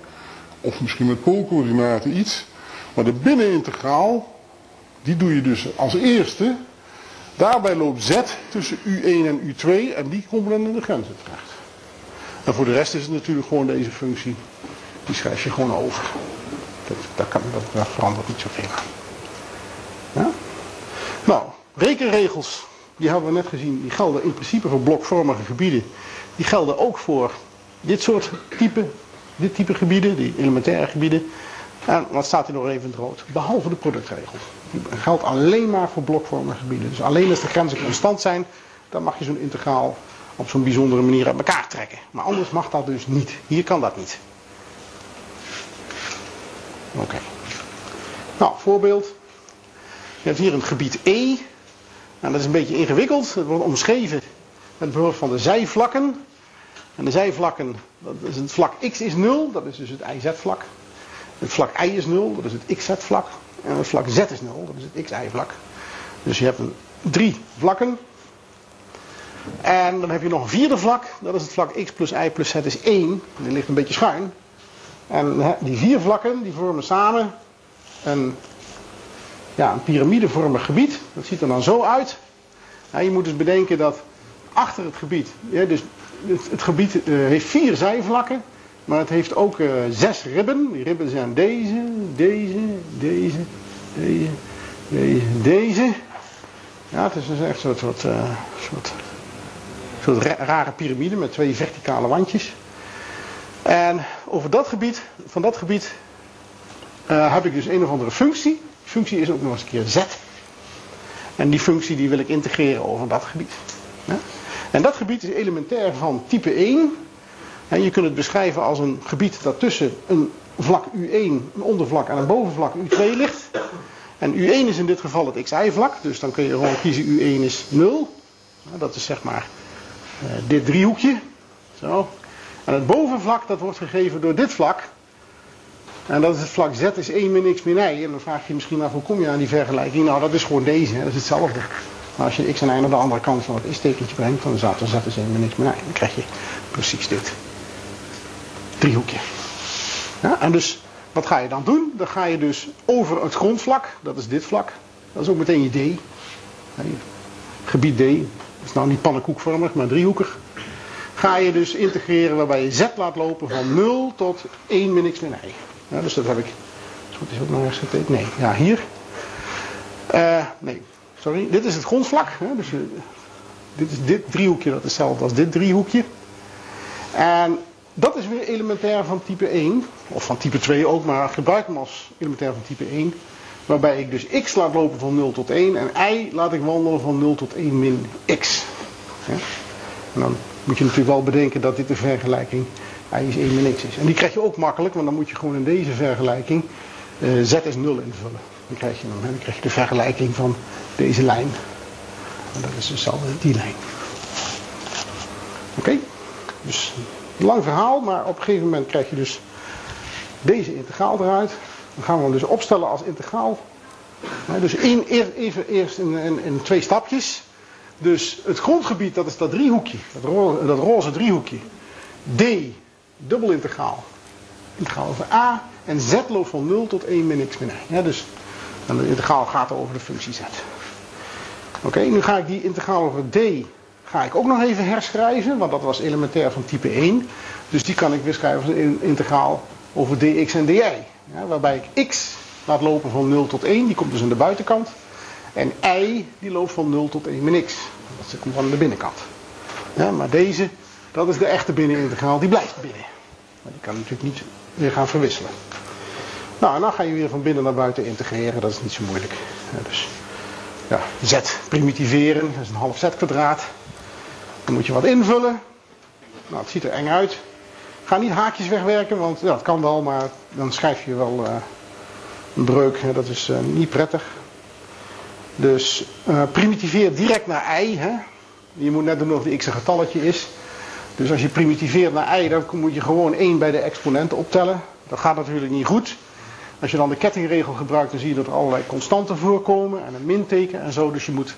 Of misschien met poolcoördinaten iets. Maar de binnenintegraal, die doe je dus als eerste Daarbij loopt z tussen u1 en u2 en die komt dan in de grenzen terecht. En voor de rest is het natuurlijk gewoon deze functie. Die schrijf je gewoon over. Dat, kan, dat, dat verandert niet zoveel? Nou, rekenregels, die hebben we net gezien, die gelden in principe voor blokvormige gebieden. Die gelden ook voor dit soort type, dit type gebieden, die elementaire gebieden. En wat staat hier nog even in het rood? Behalve de productregel. Geldt alleen maar voor blokvormige gebieden. Dus alleen als de grenzen constant zijn, dan mag je zo'n integraal op zo'n bijzondere manier uit elkaar trekken. Maar anders mag dat dus niet. Hier kan dat niet. Oké. Nou, voorbeeld. Je hebt hier een gebied E. En dat is een beetje ingewikkeld. Het wordt omschreven met behulp van de zijvlakken. En de zijvlakken, dat is het vlak x is 0, dat is dus het IZ-vlak. Het vlak y is 0, dat is het xz-vlak. En het vlak z is 0, dat is het xy-vlak. Dus je hebt een, drie vlakken. En dan heb je nog een vierde vlak, dat is het vlak x plus y plus z is 1. Die ligt een beetje schuin. En die vier vlakken die vormen samen een, ja, een piramidevormig gebied. Dat ziet er dan zo uit. je moet dus bedenken dat achter het gebied, dus het, gebied uh, heeft vier zijvlakken, maar het heeft ook uh, zes ribben. Die ribben zijn deze, deze, deze, deze, deze, deze. Ja, het is dus echt een soort, soort, uh, soort, rare piramide met twee verticale wandjes. En over dat gebied, van dat gebied uh, heb ik dus een of andere functie. Die functie is ook nog eens een keer z. En die functie die wil ik integreren over dat gebied. En dat gebied is elementair van type 1. Je kunt het beschrijven als een gebied dat tussen een vlak U1, een ondervlak en een bovenvlak U2 ligt. En U1 is in dit geval het xy-vlak, dus dan kun je gewoon kiezen U1 is 0. Dat is zeg maar uh, dit driehoekje. Zo. En het bovenvlak dat wordt gegeven door dit vlak. En dat is het vlak z is 1 min x min y. En dan vraag je misschien af hoe kom je aan die vergelijking. Nou dat is gewoon deze, dat is hetzelfde. Maar als je x en y naar de andere kant van het is-tekentje brengt, dan staat er z is 1 min x min y. Dan krijg je precies dit en dus wat ga je dan doen? Dan ga je dus over het grondvlak, dat is dit vlak. Dat is ook meteen je D. Gebied D. Dat is nou niet pannenkoekvormig, maar driehoekig ga je dus integreren waarbij je z laat lopen van 0 tot 1 min x min y. Dus dat heb ik. Wat is ook nog getekend? Nee, ja, hier. Uh, nee, sorry. Dit is het grondvlak. Hè? Dus, dit is dit driehoekje, dat is hetzelfde als dit driehoekje. En dat is weer elementair van type 1. Of van type 2 ook, maar gebruik hem als elementair van type 1. Waarbij ik dus x laat lopen van 0 tot 1 en y laat ik wandelen van 0 tot 1 min x. En dan moet je natuurlijk wel bedenken dat dit de vergelijking y is 1 min x is. En die krijg je ook makkelijk, want dan moet je gewoon in deze vergelijking uh, z is 0 invullen. Dan krijg je, dan, dan krijg je de vergelijking van deze lijn. En dat is dus die lijn. Oké? Dus een lang verhaal, maar op een gegeven moment krijg je dus deze integraal eruit. Dan gaan we hem dus opstellen als integraal. dus in, even eerst in, in, twee stapjes. Dus het grondgebied, dat is dat driehoekje, dat roze, driehoekje. D, dubbel integraal. Integraal over A. En Z loopt van 0 tot 1 min x min y. Dus de integraal gaat over de functie z. Oké, nu ga ik die integraal over d ga ik ook nog even herschrijven, want dat was elementair van type 1. Dus die kan ik weer schrijven als een integraal over dx en dy. Ja, waarbij ik x laat lopen van 0 tot 1, die komt dus aan de buitenkant. En y die loopt van 0 tot 1 min x. Dat komt van de binnenkant. Maar deze, dat is de echte binnenintegraal, die blijft binnen. Maar die kan natuurlijk niet weer gaan verwisselen. Nou, en dan ga je weer van binnen naar buiten integreren, dat is niet zo moeilijk. Dus ja, z primitiveren, dat is een half z kwadraat. Dan moet je wat invullen. Nou, het ziet er eng uit. Ga niet haakjes wegwerken, want dat kan wel, maar dan schrijf je wel uh, een breuk. Hè, dat is uh, niet prettig. Dus uh, primitiveer direct naar i. Hè. Je moet net doen of de x een getalletje is. Dus als je primitiveert naar i, dan moet je gewoon 1 bij de exponenten optellen. Dat gaat natuurlijk niet goed. Als je dan de kettingregel gebruikt, dan zie je dat er allerlei constanten voorkomen en een minteken en zo. Dus je moet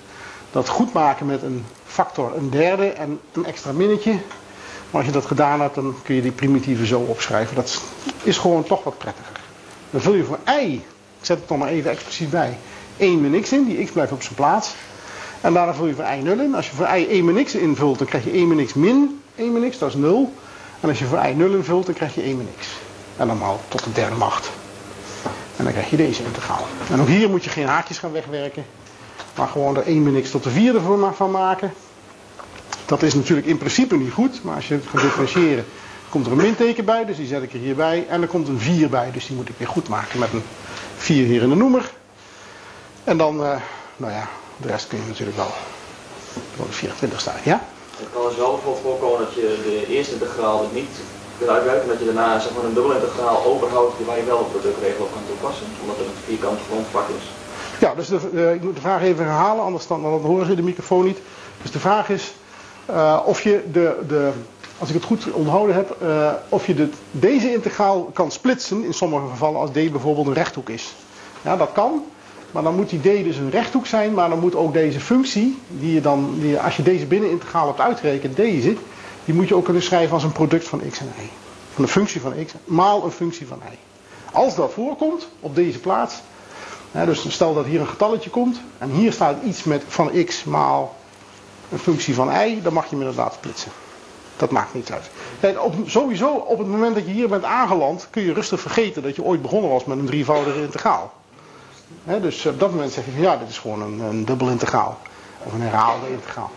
dat goed maken met een factor een derde en een extra minnetje. Maar als je dat gedaan hebt, dan kun je die primitieven zo opschrijven. Dat is gewoon toch wat prettiger. Dan vul je voor i, ik zet het er maar even expliciet bij, 1 min x in. Die x blijft op zijn plaats. En daarna vul je voor i 0 in. Als je voor i 1 min x invult, dan krijg je 1 min x min 1 min x, dat is 0. En als je voor i 0 invult, dan krijg je 1 min x. En dan tot de derde macht. En dan krijg je deze integraal. En ook hier moet je geen haakjes gaan wegwerken. Maar gewoon er 1 min x tot de vierde van maken. Dat is natuurlijk in principe niet goed. Maar als je het gaat differentiëren, komt er een minteken bij. Dus die zet ik er hierbij. En er komt een 4 bij. Dus die moet ik weer goed maken met een 4 hier in de noemer. En dan, uh, nou ja, de rest kun je natuurlijk wel voor de 24 staan. Ja? Het kan dus bijvoorbeeld voorkomen dat je de eerste integraal niet kunt uitwerken. Dat je daarna zeg maar, een dubbel integraal overhoudt waar je wel een productregel op kan toepassen. Omdat het een vierkant grondvlak is. Ja, dus de, uh, ik moet de vraag even herhalen, anders dan, dan horen ze de microfoon niet. Dus de vraag is uh, of je de, de, als ik het goed onthouden heb, uh, of je de, deze integraal kan splitsen in sommige gevallen als d bijvoorbeeld een rechthoek is. Ja, dat kan. Maar dan moet die d dus een rechthoek zijn, maar dan moet ook deze functie, die je dan, die, als je deze binnenintegraal hebt uitgerekend, deze, die moet je ook kunnen schrijven als een product van x en y. Van een functie van x maal een functie van y. Als dat voorkomt op deze plaats, dus stel dat hier een getalletje komt en hier staat iets met van x maal een functie van y, dan mag je hem inderdaad splitsen. Dat maakt niet uit. Kijk, op, sowieso op het moment dat je hier bent aangeland, kun je rustig vergeten dat je ooit begonnen was met een drievoudige integraal. dus op dat moment zeg je van ja, dit is gewoon een, een dubbel integraal. Of een herhaalde integraal.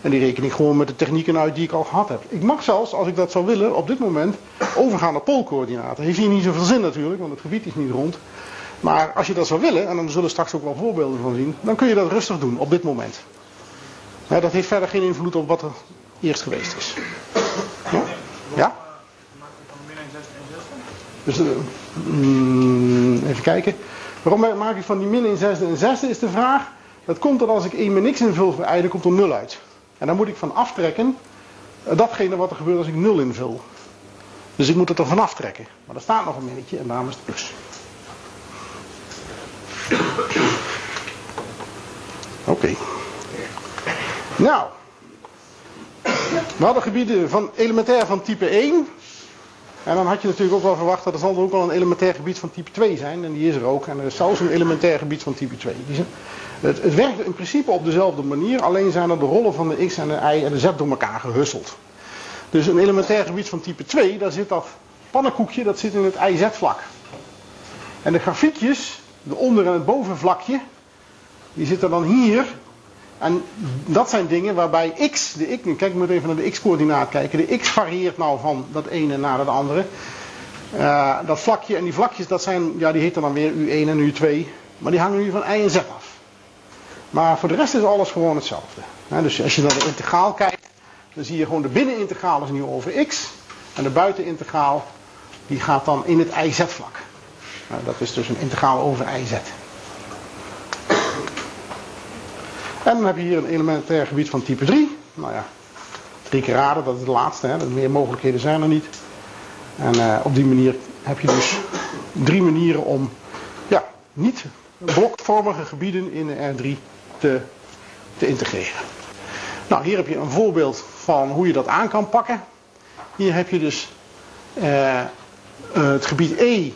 En die reken ik gewoon met de technieken uit die ik al gehad heb. Ik mag zelfs, als ik dat zou willen, op dit moment overgaan naar poolcoördinaten. Heeft hier niet zoveel zin natuurlijk, want het gebied is niet rond. Maar als je dat zou willen, en dan zullen we straks ook wel voorbeelden van zien, dan kun je dat rustig doen op dit moment. dat heeft verder geen invloed op wat er eerst geweest is. Ja? ja? Dus, uh, even kijken. Waarom maak ik van die min 1 zesde een zesde is de vraag. Dat komt dan als ik 1 min x invul voor dan komt er 0 uit. En dan moet ik van aftrekken uh, datgene wat er gebeurt als ik 0 invul. Dus ik moet het er van aftrekken. Maar er staat nog een minnetje en daarom is het plus. Oké. Nou. We hadden gebieden van elementair van type 1. En dan had je natuurlijk ook wel verwacht dat er zal ook wel een elementair gebied van type 2 zijn. En die is er ook. En er is zelfs een elementair gebied van type 2. Het, het werkt in principe op dezelfde manier. Alleen zijn er de rollen van de x en de y en de z door elkaar gehusseld. Dus een elementair gebied van type 2, daar zit dat pannenkoekje, dat zit in het IZ-vlak. En de grafiekjes, de onder- en het bovenvlakje, die zitten dan hier en dat zijn dingen waarbij x, de x, kijk maar even naar de x-coördinaat kijken. De x varieert nou van dat ene naar het andere. Uh, dat vlakje en die vlakjes, dat zijn, ja, die heten dan weer U1 en U2. Maar die hangen nu van y en z af. Maar voor de rest is alles gewoon hetzelfde. dus als je naar de integraal kijkt, dan zie je gewoon de binnenintegraal is nu over x. En de buitenintegraal, die gaat dan in het IZ-vlak. Nou, dat is dus een integraal over IZ. En dan heb je hier een elementair gebied van type 3. Nou ja, drie keer raden, dat is het laatste. Hè? Meer mogelijkheden zijn er niet. En uh, op die manier heb je dus drie manieren om ja, niet blokvormige gebieden in de R3 te, te integreren. Nou, hier heb je een voorbeeld van hoe je dat aan kan pakken. Hier heb je dus uh, het gebied E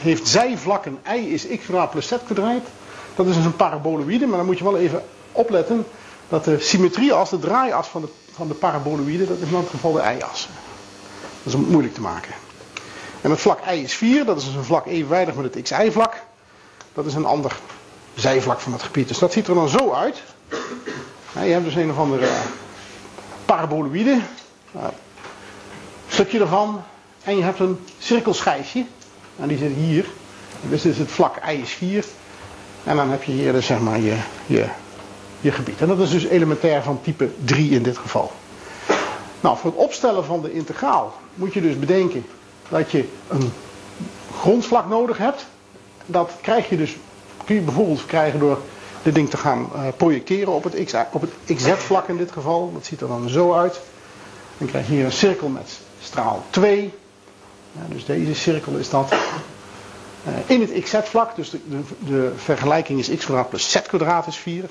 heeft zijvlakken i is x kwadraat plus z kwadraat. Dat is dus een paraboloïde, maar dan moet je wel even opletten dat de symmetrieas, de draaias van de, van de paraboloïde, dat is in het geval de y-as. Dat is moeilijk te maken. En het vlak y is 4, dat is dus een vlak evenwijdig met het xy-vlak. Dat is een ander zijvlak van het gebied. Dus dat ziet er dan zo uit. je hebt dus een of andere paraboloïde. Nou, een stukje ervan. En je hebt een cirkelschijfje. En die zit hier. Dus dit is het vlak y is 4. En dan heb je hier dus zeg maar je, je je gebied. En dat is dus elementair van type 3 in dit geval. Nou, voor het opstellen van de integraal moet je dus bedenken dat je een grondvlak nodig hebt. Dat krijg je dus, kun je bijvoorbeeld krijgen door dit ding te gaan uh, projecteren op het, X, op het XZ-vlak in dit geval. Dat ziet er dan zo uit. Dan krijg je hier een cirkel met straal 2. Ja, dus deze cirkel is dat. Uh, in het XZ-vlak, dus de, de, vergelijking is x kwadraat plus z kwadraat is 4. Dus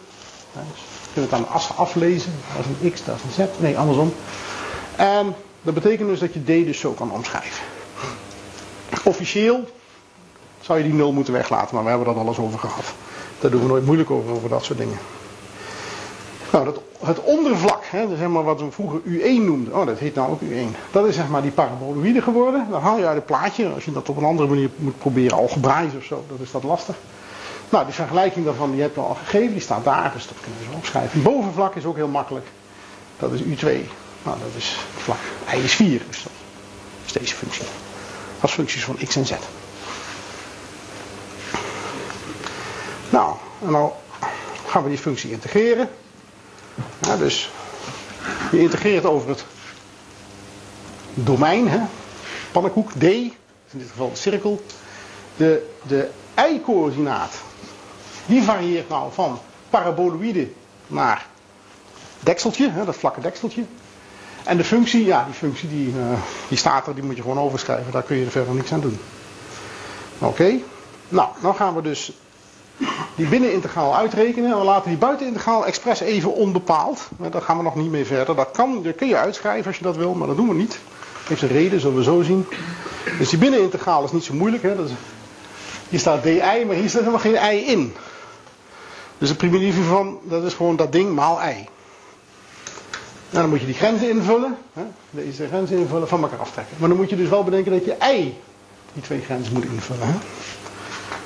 je kunt het aan de as aflezen. Dat is een x, dat is een z. Nee, andersom. En dat betekent dus dat je d dus zo kan omschrijven. Officieel zou je die 0 moeten weglaten, maar we hebben dat al eens over gehad. Daar doen we nooit moeilijk over, over dat soort dingen. Nou, dat, het ondervlak, hè, zeg maar wat we vroeger U1 noemden, oh dat heet nou ook U1. Dat is zeg maar die paraboloïde geworden. Dan haal je uit het plaatje, als je dat op een andere manier moet proberen, algebraisch of zo, dat is dat lastig. Nou, die vergelijking daarvan, die heb je al gegeven, die staat daar, dus dat kunnen we zo opschrijven. Bovenvlak is ook heel makkelijk. Dat is U2. Nou, dat is vlak. I is 4, dus dat is deze functie. Als functies van x en z. Nou, en dan gaan we die functie integreren. Dus je integreert over het domein, hè? pannenkoek, D, in dit geval de cirkel. De, de y-coördinaat, die varieert nou van paraboloïde naar dekseltje, hè, dat vlakke dekseltje. En de functie, ja, die functie die, uh, die staat er, die moet je gewoon overschrijven. Daar kun je er verder niks aan doen. Oké. Nou, dan gaan we dus die binnenintegraal uitrekenen. We laten die buitenintegraal expres even onbepaald. Daar gaan we nog niet mee verder. Dat, kan, dat kun je uitschrijven als je dat wil, maar dat doen we niet. Dat heeft een reden, zullen we zo zien. Dus die binnenintegraal is niet zo moeilijk. Hè? Dat is, hier staat di, maar hier staat helemaal geen i in. Dus de primitieve van, dat is gewoon dat ding maal i. Nou, dan moet je die grenzen invullen. Hè? Deze grenzen invullen, van elkaar aftrekken. Maar dan moet je dus wel bedenken dat je i die twee grenzen moet invullen. Hè?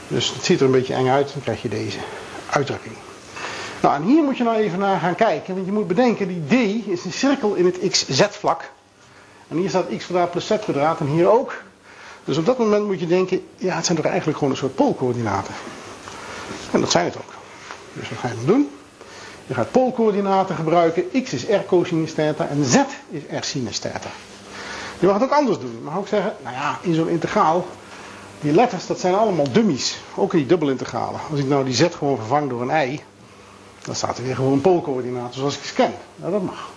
Dus het ziet er een beetje eng uit, dan krijg je deze uitdrukking. Nou, en hier moet je nou even naar gaan kijken, want je moet bedenken, die d is een cirkel in het xz-vlak. En hier staat x kwadraat plus z kwadraat en hier ook. Dus op dat moment moet je denken, ja, het zijn toch eigenlijk gewoon een soort poolcoördinaten. En dat zijn het ook. Dus wat ga je dan doen? Je gaat poolcoördinaten gebruiken. X is r cosinus theta en z is r sinus theta. Je mag het ook anders doen. Je mag ook zeggen, nou ja, in zo'n integraal die letters, dat zijn allemaal dummies. Ook die dubbelintegralen. Als ik nou die z gewoon vervang door een i, dan staat er weer gewoon een poolcoördinaten zoals ik ze ken. Nou, dat mag.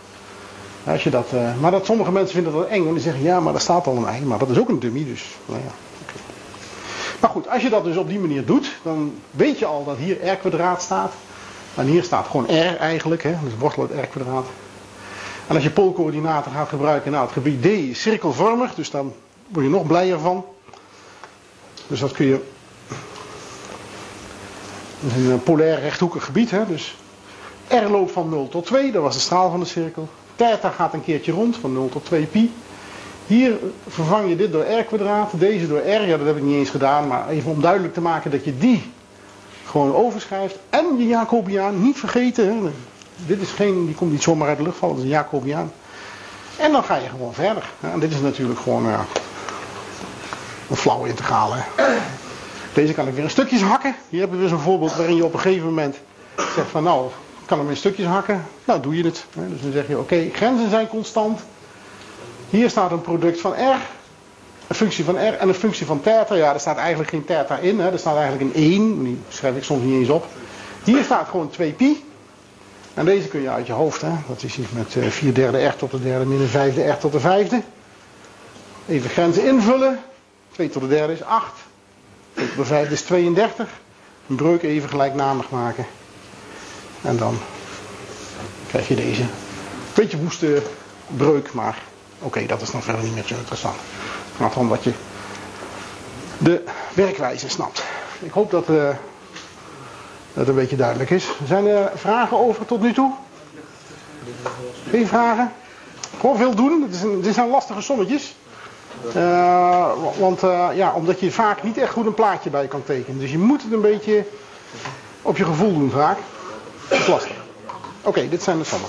Als je dat, uh, maar dat sommige mensen vinden dat eng, want die zeggen ja, maar daar staat al een i, maar dat is ook een dummy, dus nou ja. Maar goed, als je dat dus op die manier doet, dan weet je al dat hier r kwadraat staat. En hier staat gewoon r eigenlijk, hè, dus wortel uit r kwadraat. En als je poolcoördinaten gaat gebruiken, nou het gebied D is cirkelvormig, dus dan word je nog blijer van. Dus dat kun je. Is een polair rechthoekig gebied. Hè? Dus R loopt van 0 tot 2, dat was de straal van de cirkel. Theta gaat een keertje rond van 0 tot 2 pi. Hier vervang je dit door r kwadraat, deze door r. Ja, dat heb ik niet eens gedaan, maar even om duidelijk te maken dat je die gewoon overschrijft. En je Jacobiaan, niet vergeten. Hè? Dit is geen, die komt niet zomaar uit de lucht vallen, dat is een Jacobiaan. En dan ga je gewoon verder. En dit is natuurlijk gewoon ja, een flauw integraal. Deze kan ik weer in stukjes hakken. Hier hebben we weer zo'n voorbeeld waarin je op een gegeven moment zegt van nou, ik kan hem in stukjes hakken. Nou, doe je het. Dus dan zeg je oké, grenzen zijn constant. Hier staat een product van r. Een functie van r en een functie van theta. Ja, er staat eigenlijk geen theta in. Hè. Er staat eigenlijk een 1. Die schrijf ik soms niet eens op. Hier staat gewoon 2 pi. En deze kun je uit je hoofd. Hè. Dat is iets met 4 derde r tot de derde min een vijfde r tot de vijfde. Even grenzen invullen. 2 tot de derde is 8. 2 tot de vijfde is 32. Een breuk even gelijknamig maken. En dan krijg je deze. Beetje woeste breuk, maar oké, dat is dan verder niet meer zo interessant. Het gaat om dat je de werkwijze snapt. Ik hoop dat uh, dat een beetje duidelijk is. Zijn er vragen over tot nu toe? Geen vragen? Gewoon veel doen. Een, het zijn lastige sommetjes. Uh, want uh, ja, omdat je vaak niet echt goed een plaatje bij kan tekenen. Dus je moet het een beetje op je gevoel doen vaak. Dat. Oké, dit zijn de sommen.